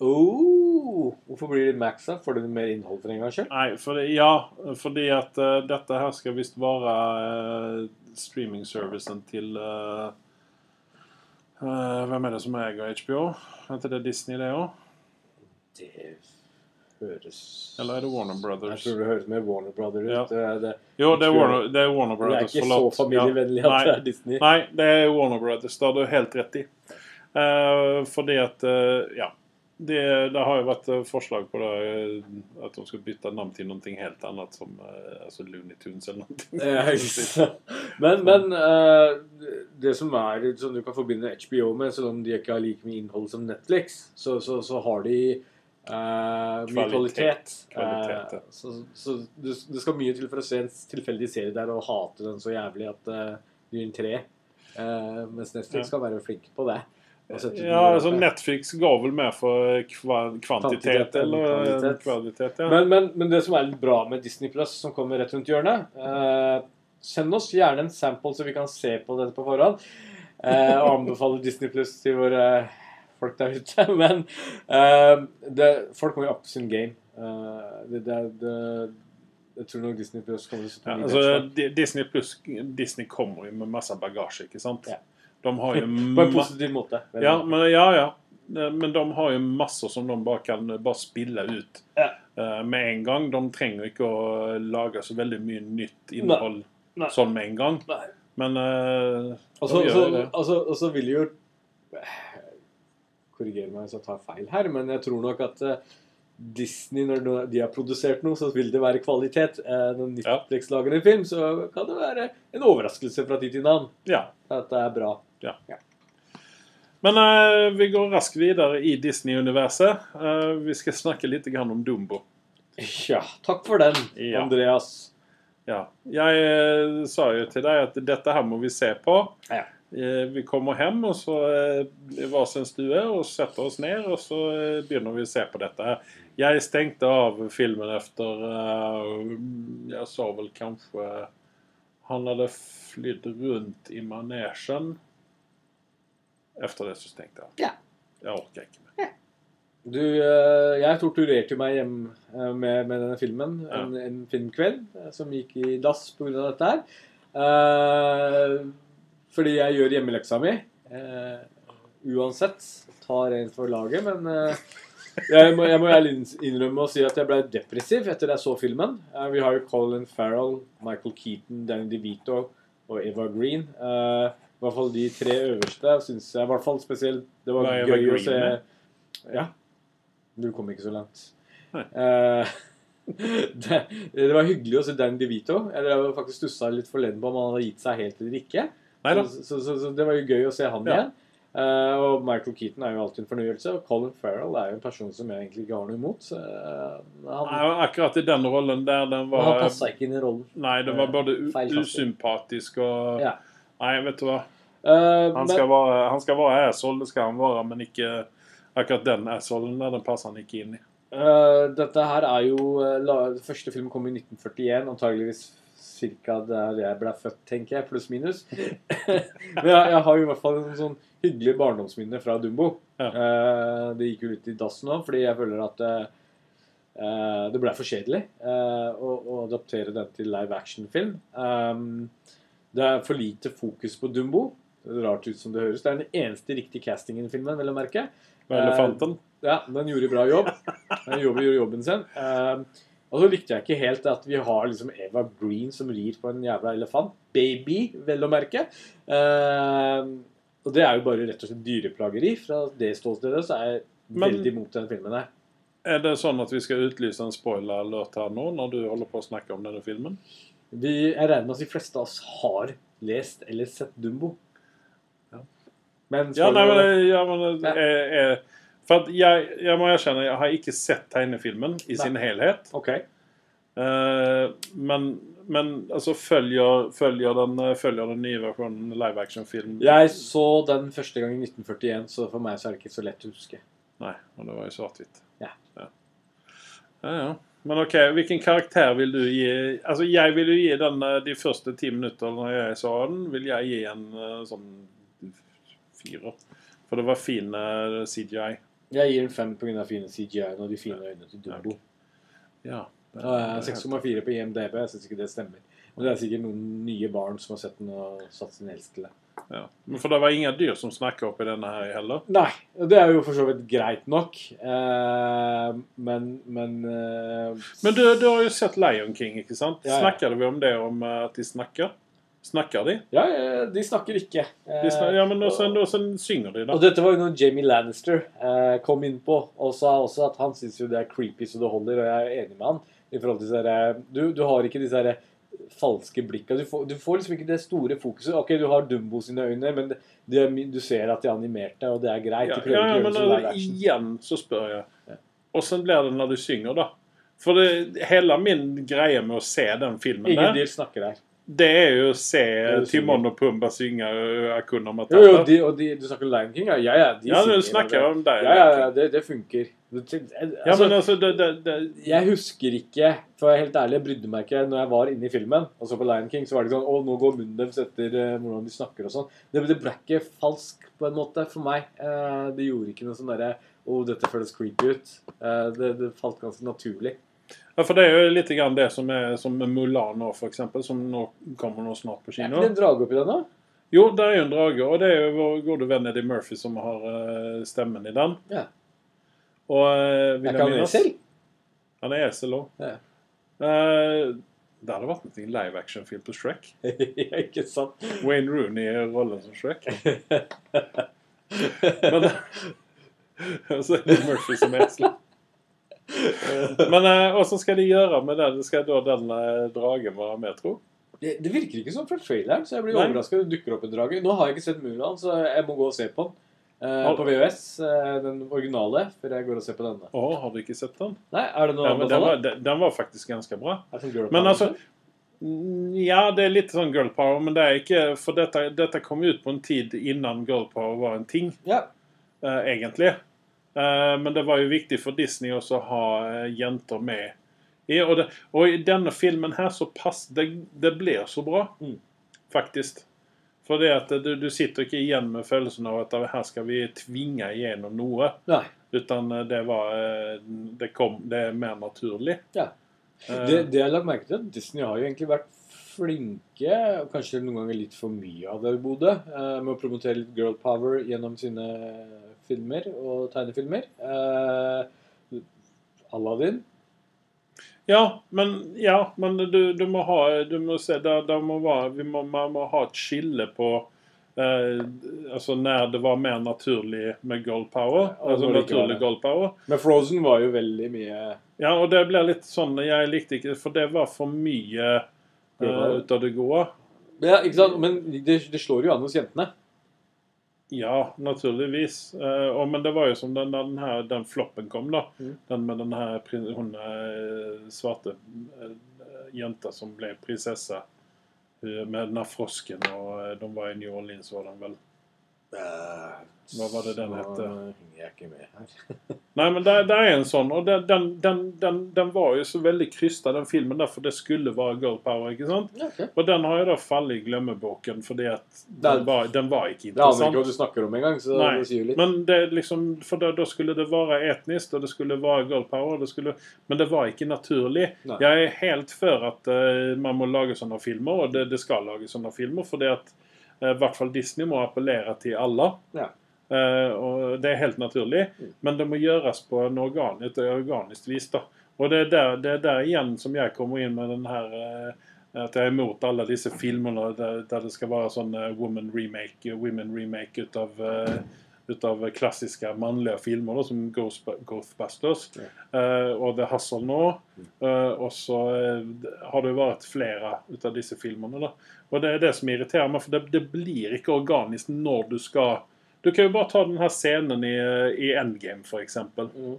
Oh, hvorfor blir det Max, da? Får du mer innhold for en gangs skyld? Nei, fordi, ja, fordi at uh, dette her skal visst være uh, streamingservicen til uh, eh, Hvem er det som eier HBO? Er ikke det Disney, det òg? Det høres Eller er det Warner Brothers? Jeg tror det høres mer Warner Brothers ut. Ja. Det, er- det, Jo, det er. Warner, det er Warner det er ikke ikke så forlatt. familievennlig Ja. at det er Disney. Nei, det er Warner Brothers. Det har du helt rett i. Uh, fordi at uh, Ja. Det, det har jo vært eh, forslag på det, at de skal bytte navn til noe helt annet, som altså Looney Tunes eller noe. [LAUGHS] Men men eh, det som er som du kan forbinde HBO med, selv om de ikke har like mye innhold som Netflix, så, så, så har de eh, mye kvalitet. Kvalitet, ja. uh, så så det, det skal mye til for å se en tilfeldig serie der og hate den så jævlig at uh, du gir en tre. Uh, mens Netflix Ja. skal være flink på det. Ja, altså. Netflix går vel mer for kva kvantitet Kvantitet eller eh, kvalitet. kvalitet. Ja. Men, men, men det som er litt bra med Disney Plus, som kommer rett rundt hjørnet uh, Send oss gjerne en sample, så vi kan se på dette på forhånd. Eh, og anbefale Disney Plus til våre folk der ute. [LAUGHS] Men uh, det, folk må jo up sin game. Uh, det, det, det, jeg tror nok Disney Plus kommer til å Ja, altså, Disney Plus Disney kommer jo med masse bagasje, ikke sant? Ja. De har jo [LAUGHS] På en positiv måte. ja, men, ja, ja. Eh, Men de har jo masse som de bare kan bare spille ut Ja. uh, med en gang. De trenger ikke å lage så veldig mye nytt innhold Nei. sånn med en gang. Nei. Men uh, så altså, og så vil jo Korriger meg hvis jeg tar feil her, men jeg tror nok at eh, Disney, når de har produsert noe, så vil det være kvalitet. Eh, Når Netflix lager en film, så kan det være en overraskelse fra tid til annen. Ja. At det er bra. Ja. Men uh, vi går raskt videre i Disney-universet. Uh, vi skal snakke litt grann om Dumbo. Ja, takk for den, Ja. Andreas. Ja. Jeg uh, sa jo til deg at dette her må vi se på. Ja. Eh, vi kommer hjem og så hva i du er stue og setter oss ned, og så eh, begynner vi å se på dette. her. Jeg stengte av filmen efter eh, Jeg sa vel kanskje Han hadde flydd rundt i manesjen. Efter det så stengte jeg av. Ja. Jeg orker ikke mer. Du, eh, jeg torturerte meg hjem med, med denne filmen Ja. en, en filmkveld som gikk i dass pga. dette her. Eh, fordi jeg gjør hjemmeleksa mi. eh, uansett. Tar en for laget, men eh, jeg må, jeg må innrømme å si at jeg ble depressiv etter jeg så filmen. Eh, vi har jo Colin Farrell, Michael Keaton, Danny DeVito og Eva Green. Eh, I hvert fall de tre øverste syns jeg i hvert fall spesielt Det var Var gøy å se. Ja. Du kom ikke så langt. [LAUGHS] Det, det var hyggelig å se Dan DeVito. Jeg var faktisk stussa litt forleden på om han hadde gitt seg helt eller ikke. Så, så, så, så det var jo gøy å se han igjen. Uh, og Michael Keaton er jo alltid en fornøyelse. Og Colin Farrell er jo en person som jeg egentlig ikke har noe imot. Eh, han, Nei, akkurat i den rollen der, den han var passa ikke inn i rollen. Nei, det var både usympatisk og Ja. Nei, vet du hva. Uh, Han men- skal være, han skal være asshole, det skal han være, men ikke akkurat den assholen der, den passer han ikke inn i. Dette her er jo uh, la, Første film kom i 1941, antageligvis ca. der jeg ble født, tenker jeg, pluss minus. [LAUGHS] Men jeg, jeg har jo i hvert fall en sånn hyggelig barndomsminne fra Dumbo. Ja. Eh, det gikk jo litt i dass nå, fordi jeg føler at eh, eh, det ble for kjedelig eh, å, å adaptere den til live action-film. Um, det er for lite fokus på Dumbo. Det er Rart ut som det høres. Det er den eneste riktige castingen i filmen, vil jeg merke. Med elefanten. Ja, den gjorde bra jobb. Den jobben gjorde jobben sin. Eh, og så likte jeg ikke helt at vi har liksom Eva Green som rir på en jævla elefant. Baby, vel å merke. Eh, og det er jo bare rett og slett dyreplageri. Fra det ståstedet så er jeg Men- veldig imot den filmen her. Er det sånn at vi skal utlyse en spoiler-alert her nå, når du holder på å snakke om denne filmen? Vi, jeg regner med at de fleste av oss har lest eller sett Dumbo. Ja. Men, Ja, nei, men, ja, men er, er, For jeg, jeg må erkjenne, jeg har ikke sett tegnefilmen i Nei. sin helhet. Okay. Uh, men, men altså følger, følger, den, følger den nye versjonen live action-film? Jeg så den første gang i 1941, så for meg så er det ikke så lett å huske. Nei, og det var jo svart-hvitt. Ja. ja. Ja, ja. Men ok, hvilken karakter vil du gi Altså, jeg vil jo gi den eh, de første ti minutter når jeg så den, vil jeg gi en eh, sånn firer. For det var fin CGI. Jeg gir en fem pga. fine CGI-en og de fine øynene til Dumbo. Ja. det- Ja, jeg er er 6,4 på IMDb. Jeg syns ikke det stemmer. Men det er sikkert noen nye barn som har sett den og satt sin helst til det. Ja. Men for det var ingen dyr som snakket opp i denne her heller. Nei, det er jo for så vidt greit nok. Eh, men men eh, Men du, du har jo sett Lion King, ikke sant? Ja, ja. Snakker vi om det om at de snakker? Snakker de? Ja, eh, de snakker ikke. Eh, de snakker, ja, men også, også synger de, da. Og dette var jo noe Jamie Lannister eh, kom inn på, og sa også at han syns jo det er creepy så det holder, og jeg er enig med han. i forhold til disse eh, du, du har ikke disse her falske blikka. Du får, du får liksom ikke det store fokuset. Ok, du har Dumbo sine øyne, men det, det du ser at de er animerte, og det er greit. Ja, ja, ja, men eh, action. igjen så spør jeg. Ja. Åssen blir det når du synger, da? For det, hele min greie med å se den filmen Ingen der dyr snakker her. Det er jo å se Timon og Pumba synge uh, Akuna Jo, Matata. jo, de, og de, du snakker Lion King? Ja, ja. ja de ja, synger, snakker om deg. Ja, ja, det, det funker. Altså, Ja, men altså, det, det, det, Jeg husker ikke, for helt ærlig, jeg brydde meg ikke når jeg var inne i filmen. Og så på Lion King så var det sånn Å, nå går munnen deres etter eh, hvordan de snakker og sånn. Det, ble ikke falsk på en måte for meg. Eh, det gjorde ikke noe sånn derre Å, dette føles creepy ut. Det, det falt ganske naturlig. Ja, for det er jo litt grann det som er som med Mulan nå, eksempel, som nå kommer nå snart på Er kino. ikke det en drage oppi den, da? Jo, det er jo en drage, og det er jo vår gode venn Eddie Murphy som har uh, stemmen i den. Ja. Og uh, Er ikke han esel? Han er esel òg. Ja. det hadde vært en live action-film på Shrek. [LAUGHS] Ikke sant? Wayne Rooney i rollen som Shrek. Men [LAUGHS] så det Murphy som esel. [LAUGHS] Men åssen skal de gjøre med den? Skal da den eh, dragen være med, tro? Det, det virker ikke sånn fra traileren, så jeg blir overraska det dukker opp en drage. Nå har jeg ikke sett Mulan, så jeg må gå og se på den. Eh, på VØS, eh, den originale, før jeg går og ser på denne. Å, har du ikke sett den? Nei, er det noe Ja, men den, var, den, var faktisk ganske bra. Det sånn Men altså liksom? Mm, Ja, det er litt sånn girl power, men det er ikke For dette, dette kom ut på en tid innan girl power var en ting, Ja. eh, egentlig. Eh, men det var jo viktig for Disney også å ha eh, jenter med i. Og, det, og i denne filmen her så pass, det, det blir så bra, Mm. faktisk. For det at du, du sitter ikke igjen med følelsen av at her skal vi tvinge igjennom noe. Nei. Utan eh, det var Det kom Det er mer naturlig. Ja. Det, det jeg lagt merke til, at Disney har jo egentlig vært flinke, og kanskje noen ganger litt for mye av det i Bodø, med å promotere litt girl power gjennom sine filmer og tegnefilmer. Eh, Aladdin. Ja, men, ja, men du, du må ha du må se, det, det må være, vi må, Man må ha et skille på eh, altså når det var mer naturlig med gold power. Ja, altså naturlig gold power. Men Frozen var jo veldig mye Ja, og det blir litt sånn Jeg likte ikke For det var for mye eh, ut av det gode. Ja, ikke sant? Men det, det slår jo an hos jentene. Ja, naturligvis. Uh, men det var jo som den, den, her, den floppen kom, da. Mm. Den med den her hun eh, svarte uh, jenta som ble prinsesse. uh, Med den her frosken, og de var i New Orleans, var de vel. Hva var det den het? henger jeg ikke med her. [LAUGHS] Nei, men det, det er en sånn, og den, den, den, den, den var jo så veldig krysta, den filmen, derfor det skulle være girl power, ikke sant? Okay. Og den har jo da fallet i glemmeboken fordi at Det den var, den var ikke Det aner interessant. ikke hva du snakker om engang, så Nei, det sier litt. Men det liksom, for da, da skulle det være etnisk, og det skulle være girl power, det skulle, men det var ikke naturlig. Nei. Jeg er helt for at uh, man må lage sånne filmer, og det, det skal lage sånne filmer, fordi at eh, i hvert fall Disney må appellere til alle. Ja. Eh, og Det er helt naturlig, Mm. men det må gjøres på en organ, et organisk vis. da. Og det er, der, det er der igjen som jeg kommer inn med den her eh, at jeg er imot alle disse filmene der, det skal være sånn eh, woman remake, women remake ut av, eh, ut av klassiske mannlige filmer, da, som Ghost, Ghostbusters. Ja. uh, og The Hustle nå. Uh, og så eh, har det jo vært flere ut av disse filmene. da. Og det er det som irriterer meg, for det, det blir ikke organisk når du skal Du kan jo bare ta den her scenen i, i Endgame, eksempel. Mm.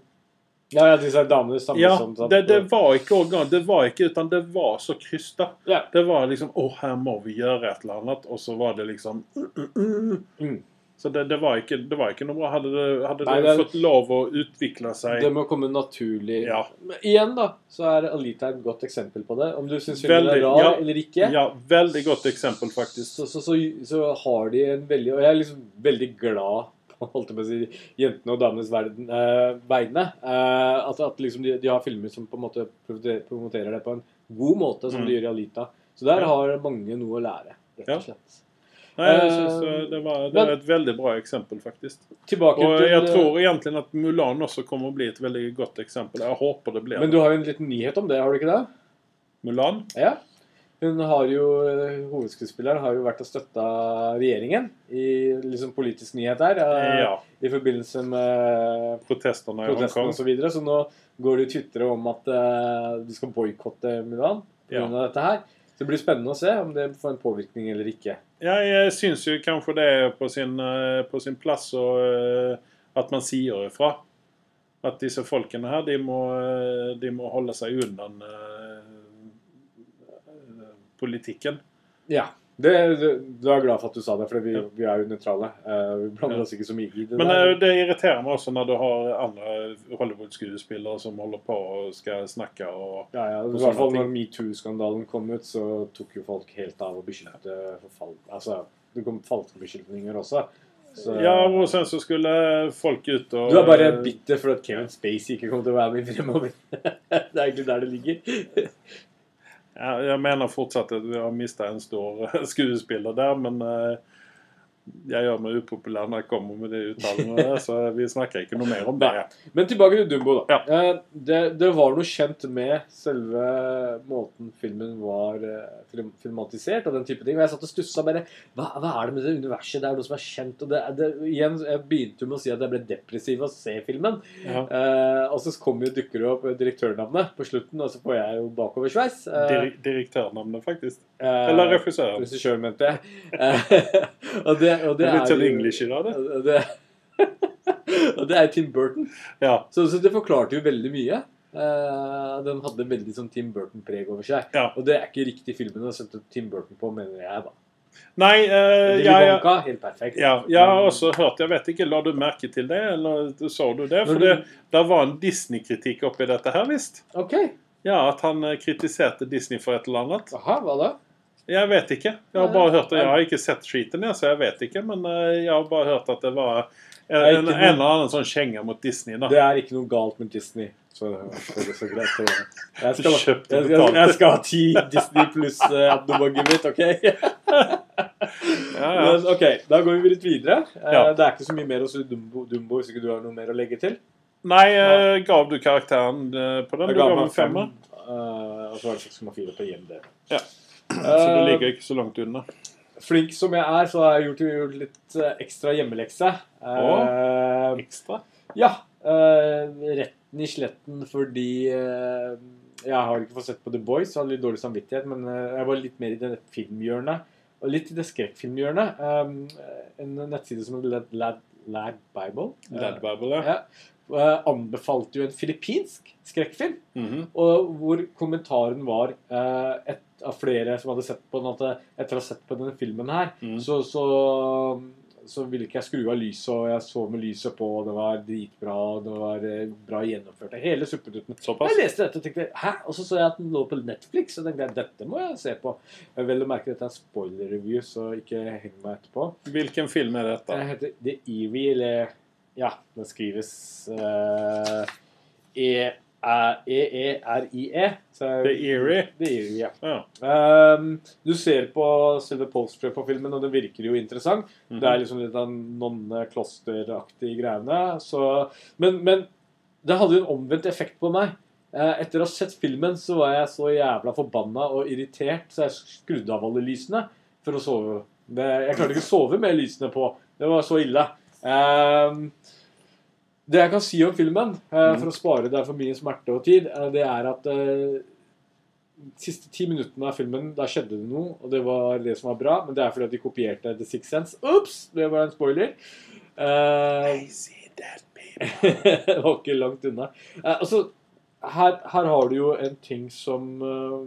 Ja, ja, disse damene sammen Ja, som det, det var ikke organ, det var ikke, utan det var så krysta. Ja. Det var liksom Å, her må vi gjøre et eller annet. Og så var det liksom mm, mm, mm. Så det, det, var ikke, det var ikke noe bra. Hadde det, hadde Nei, det fått lov å utvikle seg Det må komme naturlig. Ja. Men igjen, da, så er Alita et godt eksempel på det. Om du syns filmen er rar ja. eller ikke, Ja, veldig godt eksempel, faktisk. så, så, så, så har de en veldig Og jeg er liksom veldig glad holdt jeg på å si, jentene og damenes verden, eh, vegne. Eh, at at liksom de, de har filmer som på en måte promoterer det på en god måte, som Mm. de gjør i Alita. Så der Ja. har mange noe å lære, rett Ja. og slett. Nei, jeg synes Eh, eh, det, var, det er et veldig bra eksempel, faktisk. Tilbake Og til jeg tror egentlig at Mulan også kommer å bli et veldig godt eksempel. Jeg håper det blir Men du har jo en liten nyhet om det, har du ikke det? Mulan? Ja. Hun har jo, Hovedskuespilleren har jo vært og støtta regjeringen i liksom politisk nyhet her. eh, Ja. I forbindelse med Protestene i Hongkong. Så, videre. så nå går det jo twitre om at eh, de skal boikotte Mulan pga. Ja. dette her. Så det blir spennende å se om det får en påvirkning eller ikke. Jeg syns jo kanskje det er på sin, eh, på sin plass og, eh, at man sier ifra. At disse folkene her, de må, eh, de må holde seg unna politikken. Ja. Det, det, du er glad for at du sa det, for vi, vi er jo nøytrale. Uh, vi blander oss ikke så mye i det. Men der. eh, det irriterer meg også når du har andre Hollywood-skuespillere som holder på og skal snakke og Ja, ja, I og hvert fall når metoo-skandalen kom ut, så tok jo folk helt av og beskyldte for fall. Altså, det kom falske beskyldninger også. Så, Ja, og sen så skulle folk ut og Du er bare bitter for at Kevin Spacey ikke kommer til å være med fremover. [LAUGHS] det er egentlig der det ligger. Jeg mener fortsatt at vi har mista en stor [LAUGHS] skuespiller der, men eh, jeg gjør meg upopulær når jeg kommer med de uttalelsene, så vi snakker ikke noe mer om det. Men tilbake til Dumbo, da. Ja. Eh, Det, det var noe kjent med selve måten filmen var eh, film, filmatisert og den type ting. Og jeg satt og stussa bare hva, hva er det med det universet? Det er noe som er kjent. Og det, det, igjen, jeg begynte med å si at jeg ble depressiv av å se filmen. Ja. Eh, og så kommer jo, dukker det opp direktørnavnet på slutten, og så får jeg jo bakoversveis. Eh, Dir direktørnavnet, faktisk. Eller regissøren. Regissøren, mente jeg. [LAUGHS] Og det, og Det er litt sånn englisher av det. og det, [LAUGHS] og det er Tim Burton. Ja. Så, så det forklarte jo veldig mye. Uh, den hadde veldig sånn Tim Burton-preg over seg. Ja. Og det er ikke riktig filmen å sette Tim Burton på, mener jeg, da. Nei, uh, ja, ja, helt perfekt. ja, jeg og så hørte Jeg vet ikke, la du merke til det, eller så du det? For du- det, der var en Disney-kritikk oppi dette her, visst. Ok. Ja, at han eh, kritiserte Disney for et eller annet. Aha, hva da? Jeg vet ikke. Jeg har bare hørt. Jeg har ikke sett skiten, så jeg vet ikke. Men eh, jeg har bare hørt at det var en, en, en eller annen sånn kjenge mot Disney. da. Det er ikke noe galt med Disney. Så, så det er så greit. Så, jeg, skal, jeg, skal, jeg, jeg, skal ha ti Disney pluss uh, abonnementet mitt, OK? [LAUGHS] Ja, ja. [LAUGHS] Men, ok, Da går vi litt videre. Eh, Ja. Det er ikke så mye mer å si Dumbo, Dumbo hvis ikke du har noe mer å legge til. Nei, uh, gav du karakteren eh, på den? Jeg Du ga gav meg en femmer. Uh, og så var det 6,4 på IMD. Ja. Så du Eh, ligger ikke så langt unna. Flink som jeg er, så har jeg gjort, gjort litt eh, ekstra hjemmelekse. Eh, Ekstra? ja. retten i sletten fordi jeg har ikke fått sett på The Boys, så hadde litt dårlig samvittighet, men jeg var litt mer i det filmhjørnet. Og litt i det skrekkfilmhjørnet. En nettside som heter Lad, Lad, Lad Bible. Lad Bible, ja. Ja. anbefalte jo en filippinsk skrekkfilm. Mhm. Og hvor kommentaren var et av flere som hadde sett på den, at etter å ha sett på denne filmen her, mm. så, så, så ville ikke jeg skru av lyset, og jeg så med lyset på, og det var dritbra, og det var eh, bra gjennomført. Hele suppetutten. Såpass? Jeg leste dette og tenkte hæ? Og så så jeg at den lå på Netflix, og tenkte jeg, dette må jeg se på. Jeg vil merke dette er spoiler-review, så ikke heng meg etterpå. Hvilken film er dette? Det heter The Eerie, eller Ja, den skrives uh, E-E-R-I-E. The Eerie? The Eerie, ja. Ja. Um, du ser på selve posteret på filmen, og det virker jo interessant. Mhm. Det er liksom litt av nonne-klosteraktige greiene. Så, men, men det hadde jo en omvendt effekt på meg. Uh, Etter å ha sett filmen så var jeg så jævla forbanna og irritert, så jeg skrudde av alle lysene for å sove. Det, jeg klarte ikke å sove med lysene på. Det var så ille. Ehm, det jeg kan si om filmen, eh, for å spare deg for mye smerte og tid, eh, det er at eh, de siste ti minuttene av filmen, da skjedde det noe, og det var det som var bra, men det er fordi at de kopierte The Sixth Sense. Ops! Det var en spoiler. Eh, people. [LAUGHS] det var ikke langt unna. Eh, altså, her, her har du jo en ting som eh,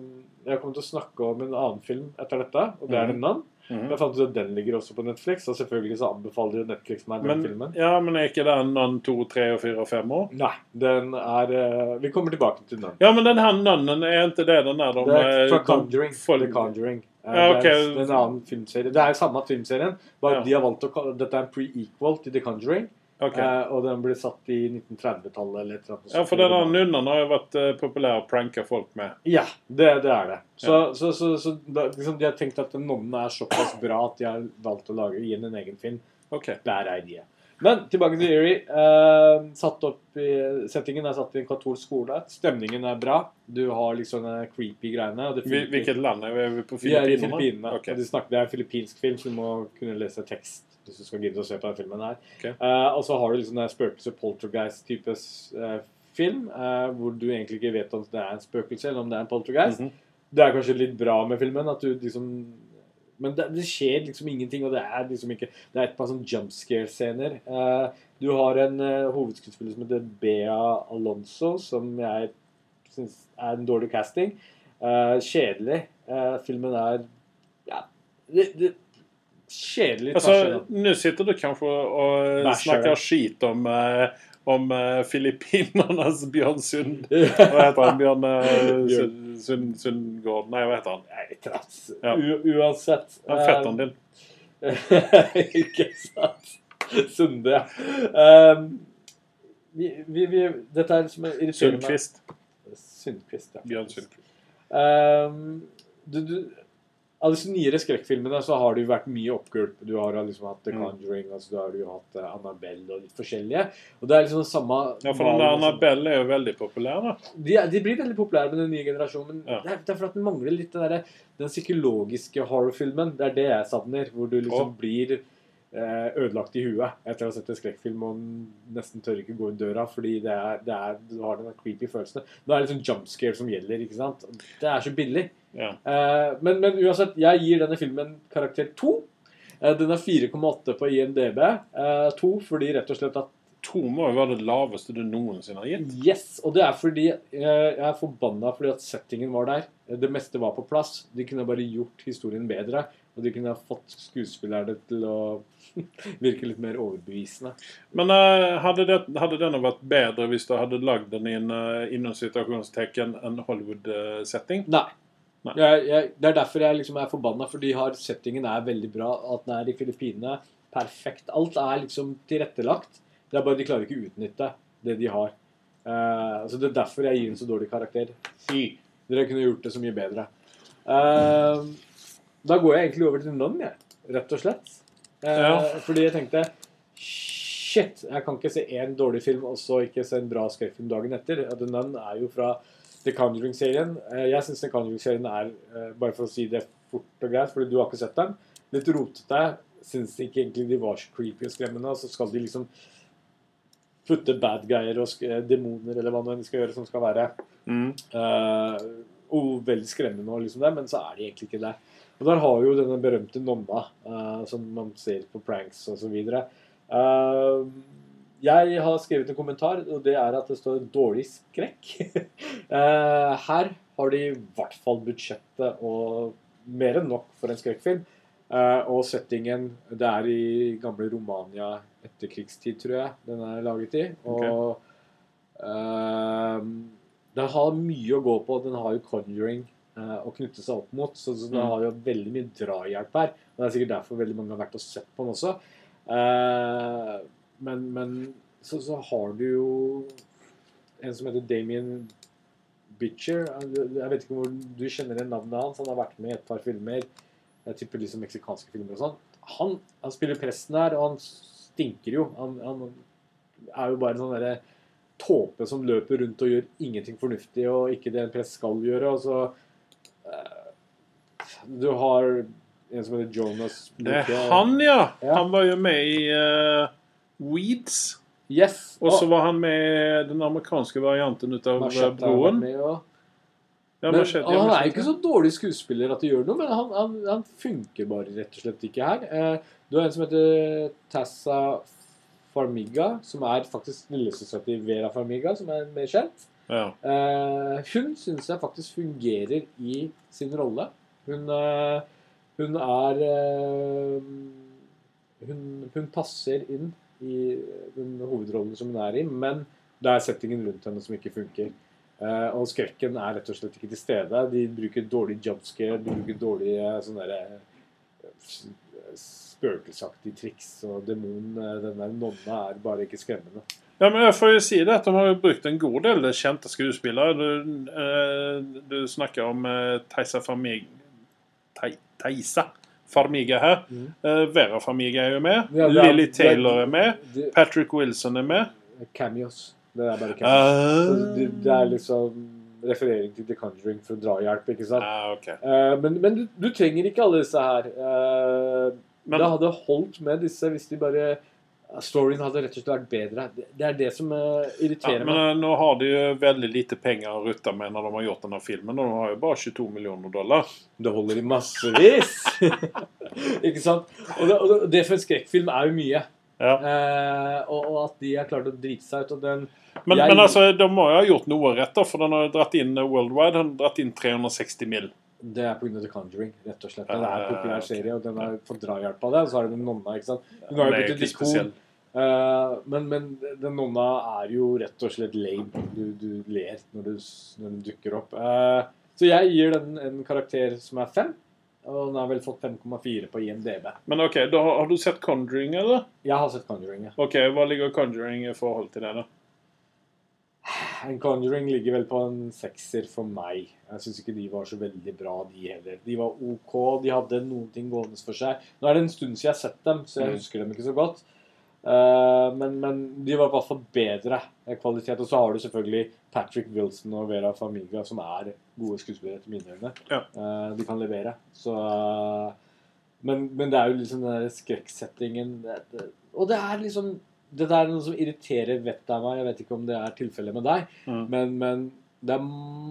Jeg kommer til å snakke om en annen film etter dette, og det er den en Nun. Mhm. Jeg fant ut at den ligger også på Netflix, og selvfølgelig så anbefaler jo Netflix meg den Men, filmen. ja, men er ikke den Nun 2, 3 og 4 og 5 år? Nei, den er eh, Vi kommer tilbake til den. Ja, men den her Nannen, er ikke det den der de Det er fra Conjuring. folk- The Conjuring. Eh, Ja, okay. Det er en- en annen filmserie. Det er jo samme filmserien, bare Ja. de har valgt å Dette er en pre-equal til The Conjuring. Ok. eh, og den ble satt i 1930-tallet eller et eller annet. Ja, for den der nunnen har jo vært uh, populær å pranke folk med. Ja, det, det er det. Så, så, så, så da, liksom, de har tenkt at nonnen er såpass bra at de har valgt å lage igjen en egen film. Ok. er idea. Men tilbake til Eerie. Eh, satt opp i, settingen er satt i en katolsk skole. Stemningen er bra. Du har liksom creepy greiene. Hvilket land er vi? på? Filippinene? på Vi er i Filippinene? Okay. De snakker, det er en filippinsk film, så du må kunne lese tekst hvis du skal gidde å se på den filmen her. Okay. Uh, og så har du liksom den spøkelse-poltergeist-type uh, film, uh, hvor du egentlig ikke vet om det er en spøkelse eller om det er en poltergeist. Mhm. Det er kanskje litt bra med filmen, at du liksom Men det, det skjer liksom ingenting, og det er liksom ikke Det er et par sånn jump scare-scener. Eh, du har en hovedskuespiller som heter Bea Alonso, som jeg syns er en dårlig casting. Eh, kjedelig. Eh, filmen er ja, det, det Kjedelig tasje. Nå igjennom. sitter du kanskje og snakker snackar skit om, eh, om uh, filippinernes Bjørn Sund... [LAUGHS] Hva heter han? Bjørn uh, Sund, Sund, Sundgård? Nei, hva heter han? Nei, krass. Ja. Uansett. Han fetteren din. [LAUGHS] Ikke sant. Sunde, ja. Um, vi, vi, vi, dette er liksom irriterende Sundquist. Sundqvist, ja. Bjørn Sundqvist. Um, du, du, av disse nyere skrekkfilmene så har det jo vært mye oppgulp. Du har liksom hatt The Mm. Conjuring, altså du har jo hatt eh, Annabelle og litt forskjellige. Og det er liksom det samme Ja, for den der Annabelle er jo veldig populær, da. de, de blir veldig populære med den nye generasjonen. Men Ja. det, er, det er fordi den mangler litt den, der, den psykologiske horrorfilmen. Det er det jeg savner. Hvor du liksom oh. blir eh, ødelagt i huet etter å ha sett en skrekkfilm og nesten tør ikke gå inn døra fordi det er, det er, du har den creepy følelsen. Nå er det liksom jump scare som gjelder. ikke sant? Det er så billig. Ja. Eh, men, men uansett, jeg gir denne filmen karakter 2. Eh, den er 4,8 på IMDb. Eh, 2 fordi rett og slett at To må jo være det laveste du noensinne har gitt. Yes, og det er fordi eh, jeg er forbanna fordi at settingen var der. Det meste var på plass. De kunne bare gjort historien bedre. Og de kunne fått skuespillerne til å [LAUGHS] virke litt mer overbevisende. Men uh, hadde, det, hadde denne vært bedre hvis du hadde lagd den i en, uh, en Hollywood-setting? Nei. Jeg, jeg, det er derfor jeg liksom er forbanna, fordi har, settingen er veldig bra. At den er i Filippinene. Perfekt. Alt er liksom tilrettelagt. Det er bare de klarer ikke å utnytte det de har. Uh, så Det er derfor jeg gir en så dårlig karakter. Fy! Dere kunne gjort det så mye bedre. Uh, da går jeg egentlig over til Nun, jeg. Rett og slett. Uh, Ja. Fordi jeg tenkte Shit! Jeg kan ikke se én dårlig film og så ikke se en bra skrekkfilm dagen etter. The Nun er jo fra The Conjuring-serien. Eh, Jeg syns The Conjuring-serien er, eh, bare for å si det fort og greit, fordi du har ikke sett den, litt rotete. Syns ikke egentlig de var så creepy og skremmende. Og så skal de liksom putte bad guyer og eh, demoner eller hva nå enn de skal gjøre, som skal være Mm. uh, og veldig skremmende, og liksom det, men så er de egentlig ikke det. Og der har vi jo denne berømte nonna, uh, som man ser på pranks og så videre. Eh, jeg har skrevet en kommentar, og det er at det står 'dårlig skrekk'. [LAUGHS] Eh, her har de i hvert fall budsjettet og mer enn nok for en skrekkfilm. Eh, og settingen Det er i gamle Romania etterkrigstid, tror jeg den er laget i. Og ehm, den har mye å gå på. Den har jo Conjuring eh, å knytte seg opp mot, så, så den Mm. har jo veldig mye drahjelp her. Og Det er sikkert derfor veldig mange har vært og sett på den også. Men men så, så har du jo en som heter Damien Bitcher. Jeg vet ikke hvor du kjenner igjen navnet hans. Han har vært med i et par filmer. Jeg tipper liksom meksikanske filmer og sånn. Han, han spiller presten her, og han stinker jo. Han, han er jo bare en sånn derre tåpe som løper rundt og gjør ingenting fornuftig, og ikke det en prest skal gjøre. Og så eh, Du har en som heter Jonas Det er han ja! Ja. Han var jo med i eh, Weeds. Yes! Og så var han med den amerikanske varianten ut av Machete har Broen. med, Ja, Men, Machete, ja, han er ikke så dårlig skuespiller at det gjør noe, men han, han, han funker bare rett og slett ikke her. Eh, du har en som heter Tassa Farmiga, som er faktisk lillesøstera til Vera Farmiga, som er mer kjent. Ja. Eh, hun syns jeg faktisk fungerer i sin rolle. Hun, eh, hun er eh, hun, hun passer inn i den hovedrollen som hun er i, men det er settingen rundt henne som ikke funker. Uh, og skrekken er rett og slett ikke til stede. De bruker dårlig jumpscare, de bruker dårlige sånne derre, spøkelsaktige triks, og demonen, eh, den der nonna, er bare ikke skremmende. Ja, men jeg får jo si det at de har jo brukt en god del kjente skuespillere. Du, uh, du snakker om uh, Theisa Famig... Theisa? Farmiga her. Mm. Eh, Vera Farmiga er jo med. Ja, er- Lily Taylor er med. Det, Patrick Wilson er med. cameos. Det er bare cameos. Ah, det, det er liksom referering til The Conjuring for drahjelp, ikke sant? Uh, okay. Eh, men men du, du trenger ikke alle disse her. Eh, Men- det hadde holdt med disse hvis de bare Storyen hadde rett og slett vært bedre. Det, er det som eh, irriterer Ja, meg. men eh, Nå har de jo veldig lite penger å rutte med når de har gjort denne filmen. Og De har jo bare 22 millioner dollar. Det holder i massevis! [LAUGHS] ikke sant? Og det, og det, for en skrekkfilm er jo mye. Ja. Eh, og, og at de har klart å drite seg ut. Den Men, jeg, men altså, de må jo ha gjort noe rett, da, for den har dratt inn in eh, worldwide, den har dratt inn 360 mil. Det er pga. The Conjuring, rett og slett. Det er en populær serie, og den har fått drahjelp av det. Og så er det den nonna, ikke sant. Hun har jo blitt et Eh, men, men den nonna er jo rett og slett lame. Du, du ler når du, når den dukker opp. Eh, så jeg gir den en karakter som er fem. Og den har vel fått 5,4 på IMDb. Men ok, da har, har du sett Conjuring, eller? Jeg har sett Conjuring. ja. Ok, Hva ligger Conjuring i forhold til det? da? En Conjuring ligger vel på en sekser for meg. Jeg syns ikke de var så veldig bra, de heller. De var OK, de hadde noen ting gående for seg. Nå er det en stund siden jeg har sett dem, så jeg Mm. husker dem ikke så godt. Eh, men, men de var i hvert fall bedre kvalitet. Og så har du selvfølgelig Patrick Wilson og Vera Famiga, som er gode skuespillere etter mine øyne. Ja. Eh, de kan levere. Så men, men det er jo liksom den der skrekksettingen Og det er liksom Det der er noe som irriterer vettet av meg. Jeg vet ikke om det er tilfellet med deg. Mm. Men, men det er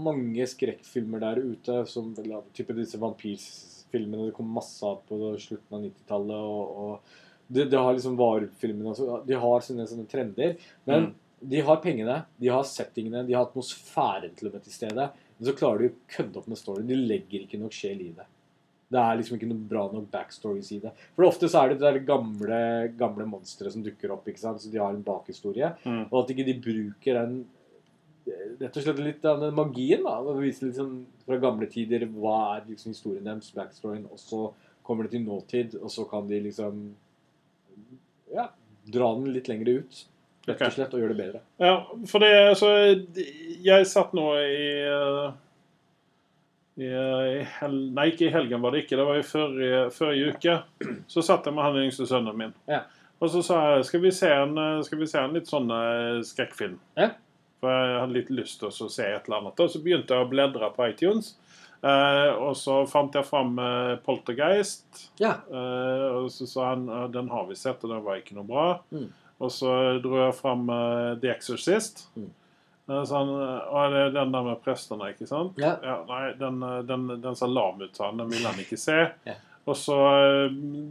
mange skrekkfilmer der ute, som type disse vampyrfilmene det kom masse av på slutten av 90-tallet. Og, og det, det har liksom varulvfilmene også. De har sine sånne trender. Men Mm. de har pengene, de har settingene, de har atmosfæren til og med til stede. Men så klarer de å kødde opp med storyen. De legger ikke nok sjel i det. Det er liksom ikke noe bra nok backstories i det. For ofte så er det det gamle, gamle monsteret som dukker opp, ikke sant? så de har en bakhistorie. Mm. Og at ikke de bruker den rett og slett litt av den magien. da, å Vise litt sånn fra gamle tider hva er liksom historien deres, backstoryen, og så kommer det til nåtid, og så kan de liksom dra den litt lenger ut. Rett og slett, og gjøre det bedre. Ja, for det altså Jeg satt nå i eh, i, i hel, Nei, ikke i helgen var det ikke. Det var i forrige, forrige uke. Så satt jeg med han yngste sønnen min. Ja. Og så sa jeg skal vi se en, vi se en litt sånn eh, skrekkfilm. Ja. For jeg hadde litt lyst til å se et eller annet. Og så begynte jeg å bledre på iTunes. Eh, og så fant jeg fram eh, Poltergeist. Ja. Eh, og så sa han den har vi sett, og den var ikke noe bra. Mm. Og så dro jeg fram The Exorcist. Mm. Eh, så han, eh, det er den der med prestene, ikke sant? Ja. nei, den, den, den sa lam ut, han. Den ville han ikke se. Ja. Og så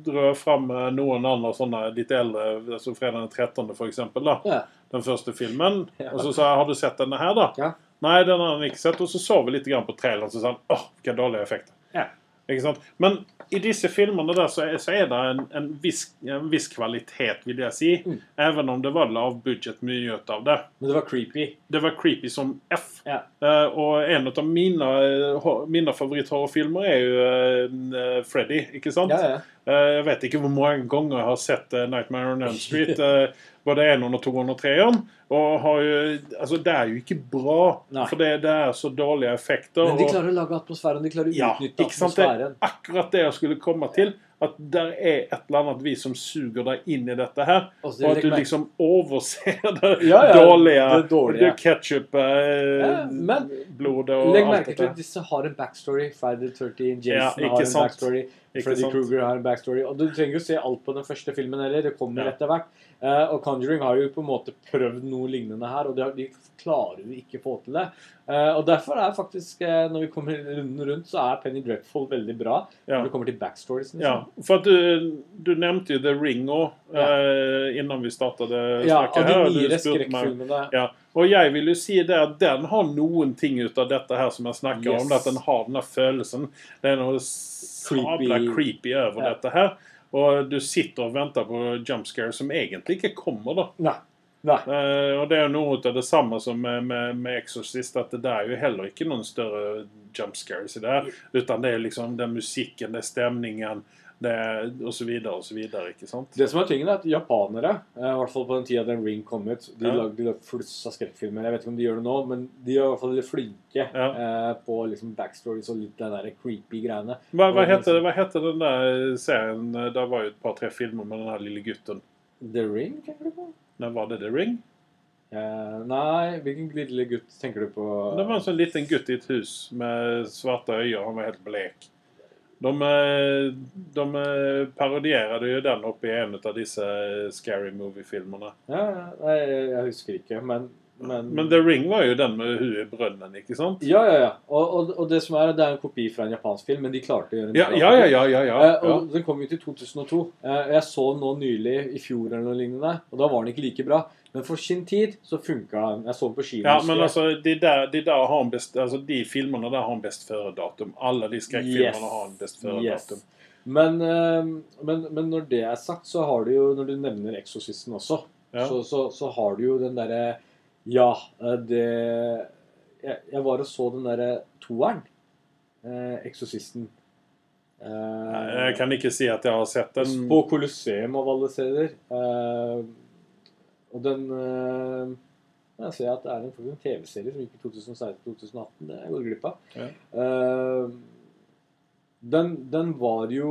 dro jeg fram noen andre sånne litt eldre, altså fredag den 13. for eksempel, da. Ja. Den første filmen. Ja. Og så sa jeg har du sett denne her, da? Nei, den har han ikke sett. Og så så vi litt grann på traileren, så sa han åh, hvilke dårlige effekter. Ja. Men i disse filmene der så er, så er det en, en, viss, en viss kvalitet, vil jeg si. Mm. Even om det var lav budget mye ut av det. Men det var creepy. Det var creepy som F. Ja. Uh, og en av mine, eh, mine favoritthorrorfilmer er jo uh, Freddy, ikke sant? Ja, ja. Uh, jeg vet ikke hvor mange ganger jeg har sett Nightmare on Elm Street. [LAUGHS] eh, både 1 og 2 og 3 og har jo, altså Det er jo ikke bra, Nei. for det, det er så dårlige effekter. Men de og- klarer å lage atmosfæren. De klarer å ja, utnytte sant? Det er akkurat det jeg skulle komme til. At der er et eller annet vi som suger deg inn i dette her. Og Og at du liksom overser det [LAUGHS] Ja, ja, dårlige. det dårlige. Ketchup, Ja, men blodet og Legg merke til at disse har en backstory. Friday the 13, Ja, Jason har en backstory. Freddy Kruger Krueger har en backstory. Og du trenger jo se alt på den første filmen heller. Det kommer Ja. etter hvert. Uh, og Conjuring har jo på en måte prøvd noe lignende her, og de, har, de klarer jo ikke få til det. Uh, og derfor er faktisk, uh, når vi kommer runden rundt, så er Penny Dreadful veldig bra. Ja. Når det kommer til backstories. liksom. Ja, for du, du nevnte jo The Ring òg eh, innan vi startet Ja, snakket ja, her. og de nyere skrekkfilmene. Ja, og jeg vil jo si det at den har noen ting ut av dette her som jeg snakker Yes. om. At den har denne følelsen. Det er noe sabla Creepy. creepy over Ja. dette her. Og du sitter og venter på jump scare som egentlig ikke kommer, da. Nei. Nei. Uh, og det er jo noe av det samme som med, med, med Exorcist, at det er jo heller ikke noen større jump scares i det. her, Utan det er liksom den musikken, det er stemningen, det og så videre og så videre, ikke sant? Det som er tingen er at Japanere, eh, i hvert fall på den tida den Ring kom ut, de Ja. lagde de lagde fluss av skrekkfilmer. Jeg vet ikke om de gjør det nå, men de er i hvert fall litt flinke Ja. eh, på liksom backstories og litt den der creepy greiene. Hva, hva, heter, hva heter den der serien? Det var jo et par-tre filmer med den her lille gutten. The Ring, tenker du på? Nei, var det The Ring? Eh, nei, hvilken lille gutt tenker du på? Det var en sånn liten gutt i et hus med svarte øyne. Han var helt blek. De, eh, de eh, parodierade jo den oppe i en av disse Scary Movie-filmene. Ja, ja, nei, jeg husker ikke, men, men Men The Ring var jo den med huet i brønnen, ikke sant? Ja, ja, ja. Og, og, og det som er, det er en kopi fra en japansk film, men de klarte å gjøre en Ja, bra ja, ja. ja, ja, ja, Eh, ja. og Den kom jo til 2002. Eh, Jeg så den nå nylig i fjor eller noe lignende, og da var den ikke like bra. Men for sin tid så funka. Jeg så den på kino. Ja, men altså, de der, de der har en best, altså, de filmene der har en best føre-datum. Alle de skrekkfilmene Yes. har en best føre-datum. Yes. Men, eh, men, men når det er sagt, så har du jo Når du nevner Exorcisten også, Ja. så, så, så har du jo den derre Ja, eh, det jeg, jeg var og så den derre toeren. Eh, Exorcisten. Eh, Jeg kan ikke si at jeg har sett den. På Colosseum av alle steder. Eh, og den eh, Jeg ser at det er en, TV-serie som gikk i 2016-2018. Det går jeg glipp av. Ja. Uh, den, den var jo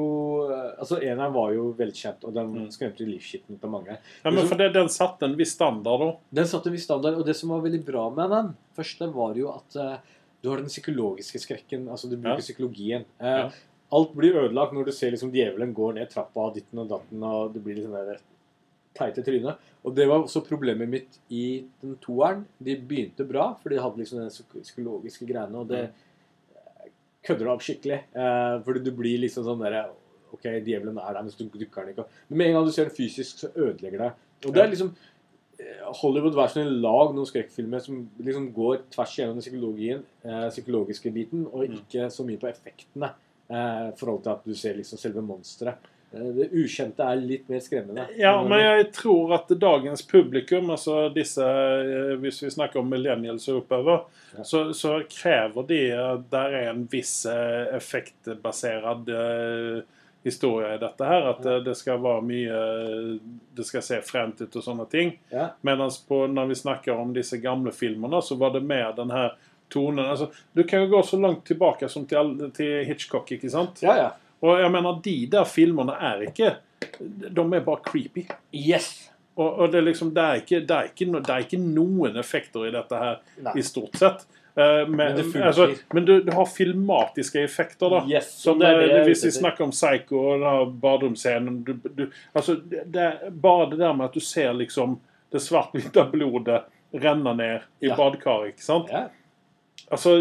eh, Altså, eneren var jo velkjent, og den Mm. skremte livskiten ut av mange. Ja, men for det, Den satte en viss standard, da. Den satte en viss standard, og det som var veldig bra med den første, var jo at uh, du har den psykologiske skrekken. Altså, du bruker Ja. psykologien. Uh, Ja. Alt blir ødelagt når du ser liksom djevelen går ned trappa ditten og datten, og det blir liksom det teite trynet. Og det var også problemet mitt i den toeren. De begynte bra, for de hadde liksom den psykologiske greiene, og det eh, kødder deg opp skikkelig. Eh, fordi du blir liksom sånn derre OK, djevelen er der, men så dukker den ikke opp. Men med en gang du ser den fysisk, så ødelegger det. Og det er liksom eh, Hollywood hver sin lag noen skrekkfilmer som liksom går tvers igjennom den psykologien, eh, psykologiske biten, og Mm. ikke så mye på effektene. Eh, I forhold til at du ser liksom selve monsteret. Eh, det ukjente er litt mer skremmende. Ja, men jeg tror at dagens publikum, altså disse eh, Hvis vi snakker om millennials og oppover, Ja. så, så krever de at der er en viss eh, effektbasert historie i dette her. At det skal være mye Det skal se frent ut og sånne ting. Ja. Mens når vi snakker om disse gamle filmene, så var det mer den her tonen altså, Du kan jo gå så langt tilbake som til, til Hitchcock, ikke sant? ja, ja. Og jeg mener, de der filmene er ikke De er bare creepy. Yes! Og, og det, er liksom, det, er ikke, det, er ikke, det er ikke noen effekter i dette her, Nei. i stort sett. Uh, men, Men det altså, men du, du har filmatiske effekter, da. Yes, Som eh, Hvis vi snakker om Psycho og baderomsscenen altså, Bare det der med at du ser liksom det svart-hvite blodet renne ned i Ja. badekaret, ikke sant? Ja. Altså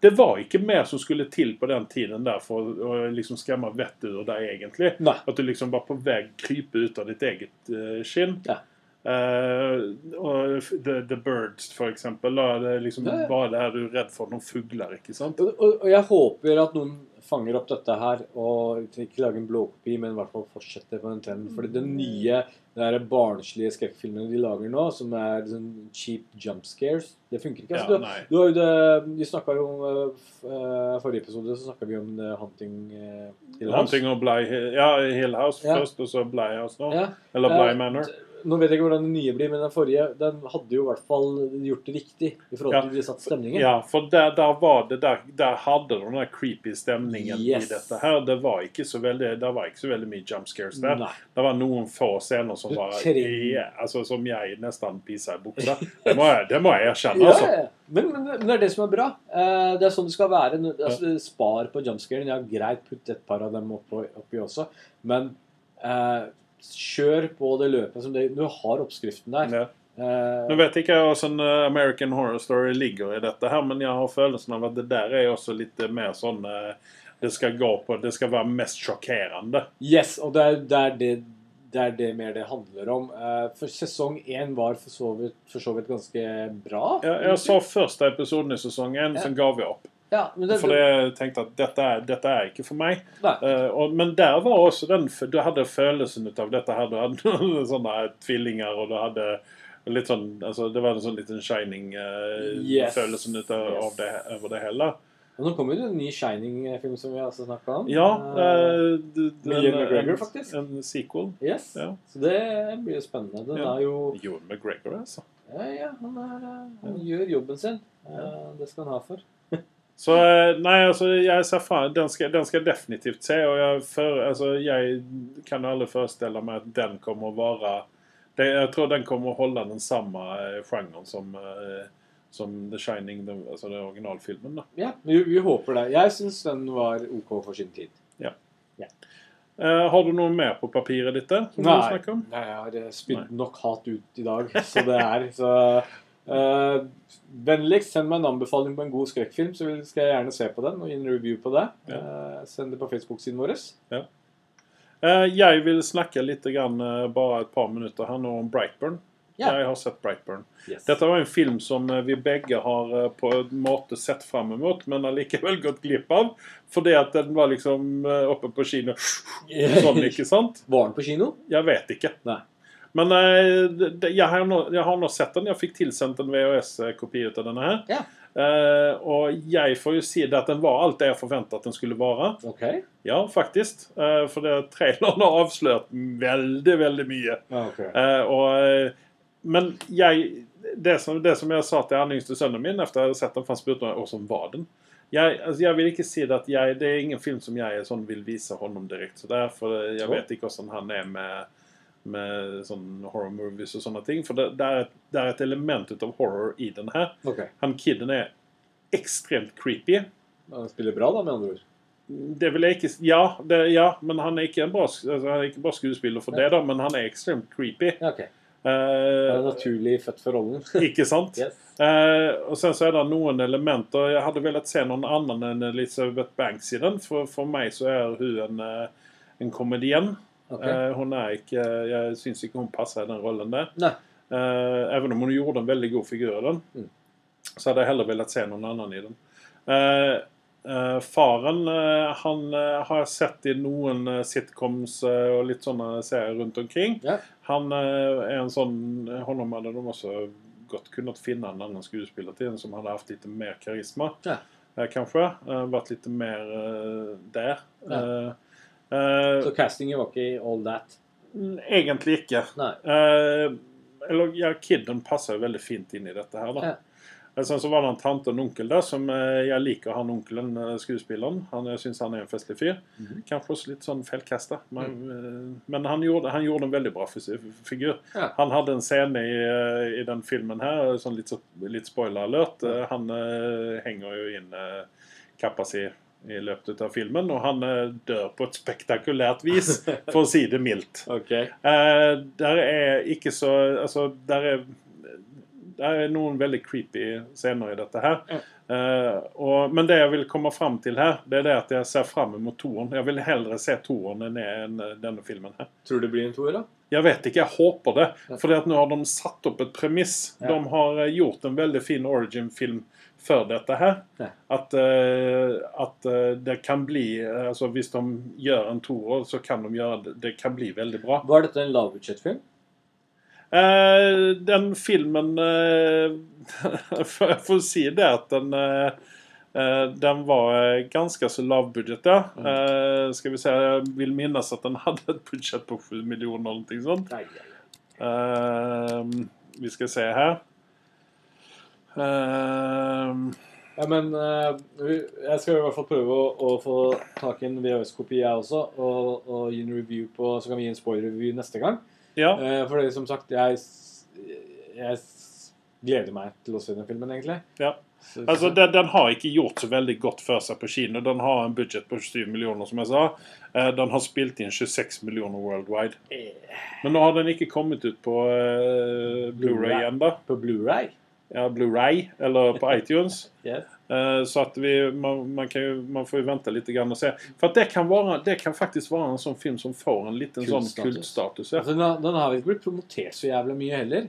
det, det var ikke mer som skulle til på den tiden der for å, liksom skremme vettet ur deg, egentlig. Nei. At du liksom var på vei krype ut av ditt eget uh, skinn. Ja. Uh, og the, the Birds, for eksempel. Da er det liksom Ja, ja. bare det her du er redd for noen fugler, ikke sant? Og, og, og jeg håper at noen fanger opp dette her og ikke lager en blåkopi, men i hvert fall fortsetter på den trenden. Fordi den nye der barnslige skrekkfilmene de lager nå, som er sånn cheap jump scares, det funker ikke. Altså, ja, du, du det, vi snakket jo om uh, Forrige episode så snakka vi om The Hunting uh, Hill House. Hunting og Bly Ja, Hill House Ja. først, og så Bly House nå. Eller Bly Eh, Manor. Nå vet jeg ikke hvordan den nye blir, men den forrige den hadde jo i hvert fall gjort det riktig i forhold Ja. til de satt stemningen. Ja, for der, der var det der, der hadde den der creepy stemningen Yes. i dette her. Det var ikke så veldig, det var ikke så veldig mye jump scares der. Nei. Det var noen få scener som var trenger- altså, Som jeg nesten pissa i buksa. Det må jeg, det må jeg erkjenne, Ja, altså. Men, men, men det er det som er bra. Eh, det er sånn det skal være. Altså, Spar på jumpscaren. Ja, greit, putt et par av dem oppi også. Men eh, kjør på det løpet som det Du har oppskriften der. Ja. Eh, Nå vet ikke jeg hvordan eh, American Horror Story ligger i dette, her, men jeg har følelsen av at det der er også litt eh, mer sånn Det skal gå på Det skal være mest sjokkerende. yes, og det er, det, er det, det er det mer det handler om. For sesong én var for så vidt, for så vidt ganske bra. Jeg, jeg så første episoden i sesong én, Ja. så ga vi opp. Ja, men det, For jeg tenkte at dette dette er ikke for meg. Eh, og, men der var også den Du hadde følelsen ut av dette her. Du hadde [LAUGHS] noen sånne tvillinger, og du hadde litt sånn altså, Det var en sånn liten shining-følelsen ut av, Yes. av det, over det hele. Og nå kommer jo en ny Shining-film som vi har snakka om. Ja. uh, eh, med den- Ian McGregor, en, faktisk. En sequel. yes. Ja. Så det blir jo spennende. Den Ja. er jo Ewan McGregor, altså. Ja, ja, han, er, eh, han gjør jobben sin. Eh, Det skal han ha for. Så nei, altså, jeg ser faen Den skal, den skal jeg definitivt se. Og jeg, for, altså, jeg kan aldri forestille meg at den kommer å være det, Jeg tror den kommer å holde den samme eh, sjangeren som, eh, som The Shining, den, altså den originalfilmen. da. Ja, vi, vi håper det. Jeg syns den var OK for sin tid. Eh, har du noe mer på papiret ditt der? Om? Nei, jeg har spydd nok hat ut i dag, så det er så eh, Vennligst send meg en anbefaling på en god skrekkfilm, så skal jeg gjerne se på den og gi en review på det. Ja. Uh, send det på Facebook-siden vår. Eh, jeg vil snakke litt, grann, bare et par minutter her nå om Brightburn. Ja. Jeg har sett Brightburn. Yes. Dette var en film som vi begge har på en måte sett fram imot, men allikevel [LAUGHS] gått glipp av. Fordi at den var liksom oppe på kino [LAUGHS] sånn, ikke sant? Var den på kino? Jeg vet ikke. Nei. Men eh, jeg, har nå, jeg har nå sett den. Jeg fikk tilsendt en VHS-kopi ut av denne her. Ja. Uh, og jeg får jo si det at den var alt det jeg forventet at den skulle være. Okay. Ja, faktisk. Uh, for det traileren har avslørt veldig, veldig mye. Okay. ok. Eh, og, men jeg det som, det som jeg sa til den yngste sønnen min etter jeg hadde sett den, for han spurte meg hvordan var den. Jeg, altså, jeg vil ikke si det at jeg, det er ingen film som jeg sånn vil vise honom direkte. Så derfor jeg vet ikke hvordan han er med, med sånn horror movies og sånne ting. For det, det, er, et, det er et element av horror i den her. Okay. Han kiden er ekstremt creepy. Han spiller bra, da, med andre ord. Det vil jeg ikke Ja, det, ja men han er ikke en bra, altså, han er ikke bra skuespiller for det, da, men han er ekstremt creepy. Ja, ok. Han er naturlig født for rollen. [LAUGHS] ikke sant? yes. Uh, og sen så er det noen elementer Jeg hadde villet se noen annen enn Elizabeth Banks i den. For, for meg så er hun en, eh, en komedien. Ok. Eh, hun er ikke Jeg syns ikke hun passer i den rollen der. Nei. Uh, om hun gjorde en veldig god figur i den, Mm. så hadde jeg heller villet se noen annen i den. Uh, uh, faren han har jeg sett i noen sitcoms og litt sånne serier rundt omkring. Yeah. Han er en sånn Honom hadde de også godt kunnet finne en annen skuespiller til, en som hadde hatt litt mer karisma. yeah. Kanskje. Vært litt mer der. Ja. Eh, Så castingen var ikke all that? egentlig ikke. Nei. Eh, eller ja, Kidden passer jo veldig fint inn i dette her, da. Ja. Eh, Sen så var det en tante og en onkel der som jeg liker han onkelen, skuespilleren. Han, jeg syns han er en festlig fyr. Mhm. Kanskje også litt sånn feilkasta. Men, mm. men han, gjorde, han gjorde en veldig bra figur. Ja. Han hadde en scene i, i den filmen her, sånn litt, litt spoiler-alert. Mm. Han uh, henger jo inn uh, kappa si i løpet av filmen, og han eh, dør på et spektakulært vis, for å si det mildt. [LAUGHS] Okay. Eh, der er ikke så Altså, der er der er noen veldig creepy scener i dette her. Ja. Eh, og, men det jeg vil komme fram til her, det er det at jeg ser fram mot toeren. Jeg vil heller se toeren enn enn denne filmen her. Tror du det blir en toer, da? Jeg vet ikke, jeg håper det. For nå har de satt opp et premiss. Ja. De har eh, gjort en veldig fin origin-film før dette her. Ja. At, eh, at eh, det kan bli eh, altså Hvis de gjør en toer, så kan de gjøre det Det kan bli veldig bra. Var dette en lavbudsjettfilm? Eh, den filmen eh, [LAUGHS] for- Jeg får si det at den eh, Den var ganske så lavbudsjett, ja. Eh, skal vi se, Jeg vil minnes at den [LAUGHS] hadde et budsjett på 7 millioner eller noe sånt. Nei, nei, nei. Vi skal se her. Eh, Ja, men eh, jeg skal i hvert fall prøve å, å få tak i en VHS-kopi, jeg også, og, og gi en review på Så kan vi gi en spoiler-review neste gang. ja. Eh, for det, som sagt, jeg, jeg gleder meg til å se den filmen, egentlig. Ja. Altså, den, den har ikke gjort så veldig godt for seg på kino. Den har en budsjett på 27 millioner, som jeg sa. Den har spilt inn 26 millioner worldwide. Men nå har den ikke kommet ut på uh, Blu-ray Blu-ray. ennå. På Blu-ray Ja, Blu-ray eller på [LAUGHS] iTunes. yes. Eh, så at vi, man, man, kan man får jo vente litt grann og se. For at det kan, være, det kan faktisk være en sånn film som får en liten sånn Kultstatus. kultstatus. Ja. altså, den, har, den har ikke blitt promotert så jævlig mye heller.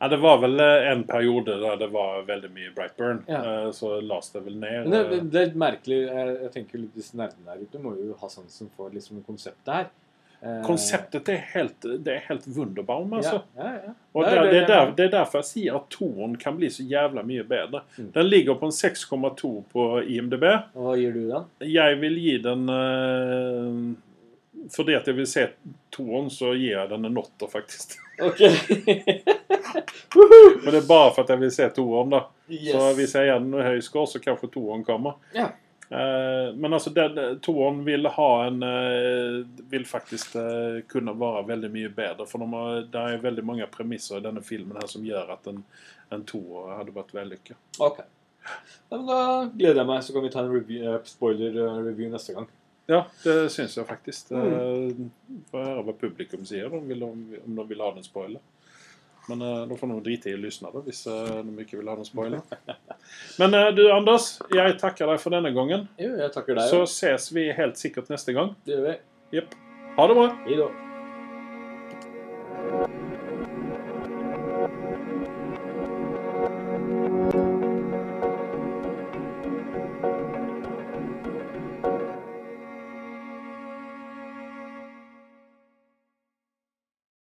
ja, det var vel eh, en periode der det var veldig mye Brightburn. Ja. Eh, så las det vel ned. Det, det er merkelig. Jeg, jeg tenker litt Disse nerdene der ute må jo ha sansen for liksom konseptet her. Eh, Konseptet er helt, det er helt wunderbaum, altså. Ja, ja, ja. Nei, det, det, er der, det- det er derfor jeg sier at toeren kan bli så jævla mye bedre. Mm. Den ligger på en 6,2 på IMDb. Og Hva gir du den? Jeg vil gi den eh, Fordi at jeg vil se toeren, så gir jeg den en åtter, faktisk. [LAUGHS] Ok. [LAUGHS] Men det er bare for at jeg vil se toeren, da. yes. Så hvis jeg gir den en høy score, så kanskje toeren kommer. Ja. Eh, men altså, den, toeren vil ha en eh, Vil faktisk eh, kunne være veldig mye bedre. For det er veldig mange premisser i denne filmen her som gjør at en, en toer hadde vært vellykket. Ok. Ja, men da gleder jeg meg, så kan vi ta en review, eh, spoiler-review neste gang. Ja, det syns jeg faktisk. Mm. Eh, Får høre hva publikum sier, om, vil, om de vil ha den spoiler. Men uh, da får noen drite i lysene av da, hvis uh, de ikke vil ha noen spoiler. [LAUGHS] Men uh, du, Anders, jeg takker deg for denne gangen. Jo, jeg takker deg. Så ses vi helt sikkert neste gang. Det gjør vi. Jepp. Ha det bra. Ha da.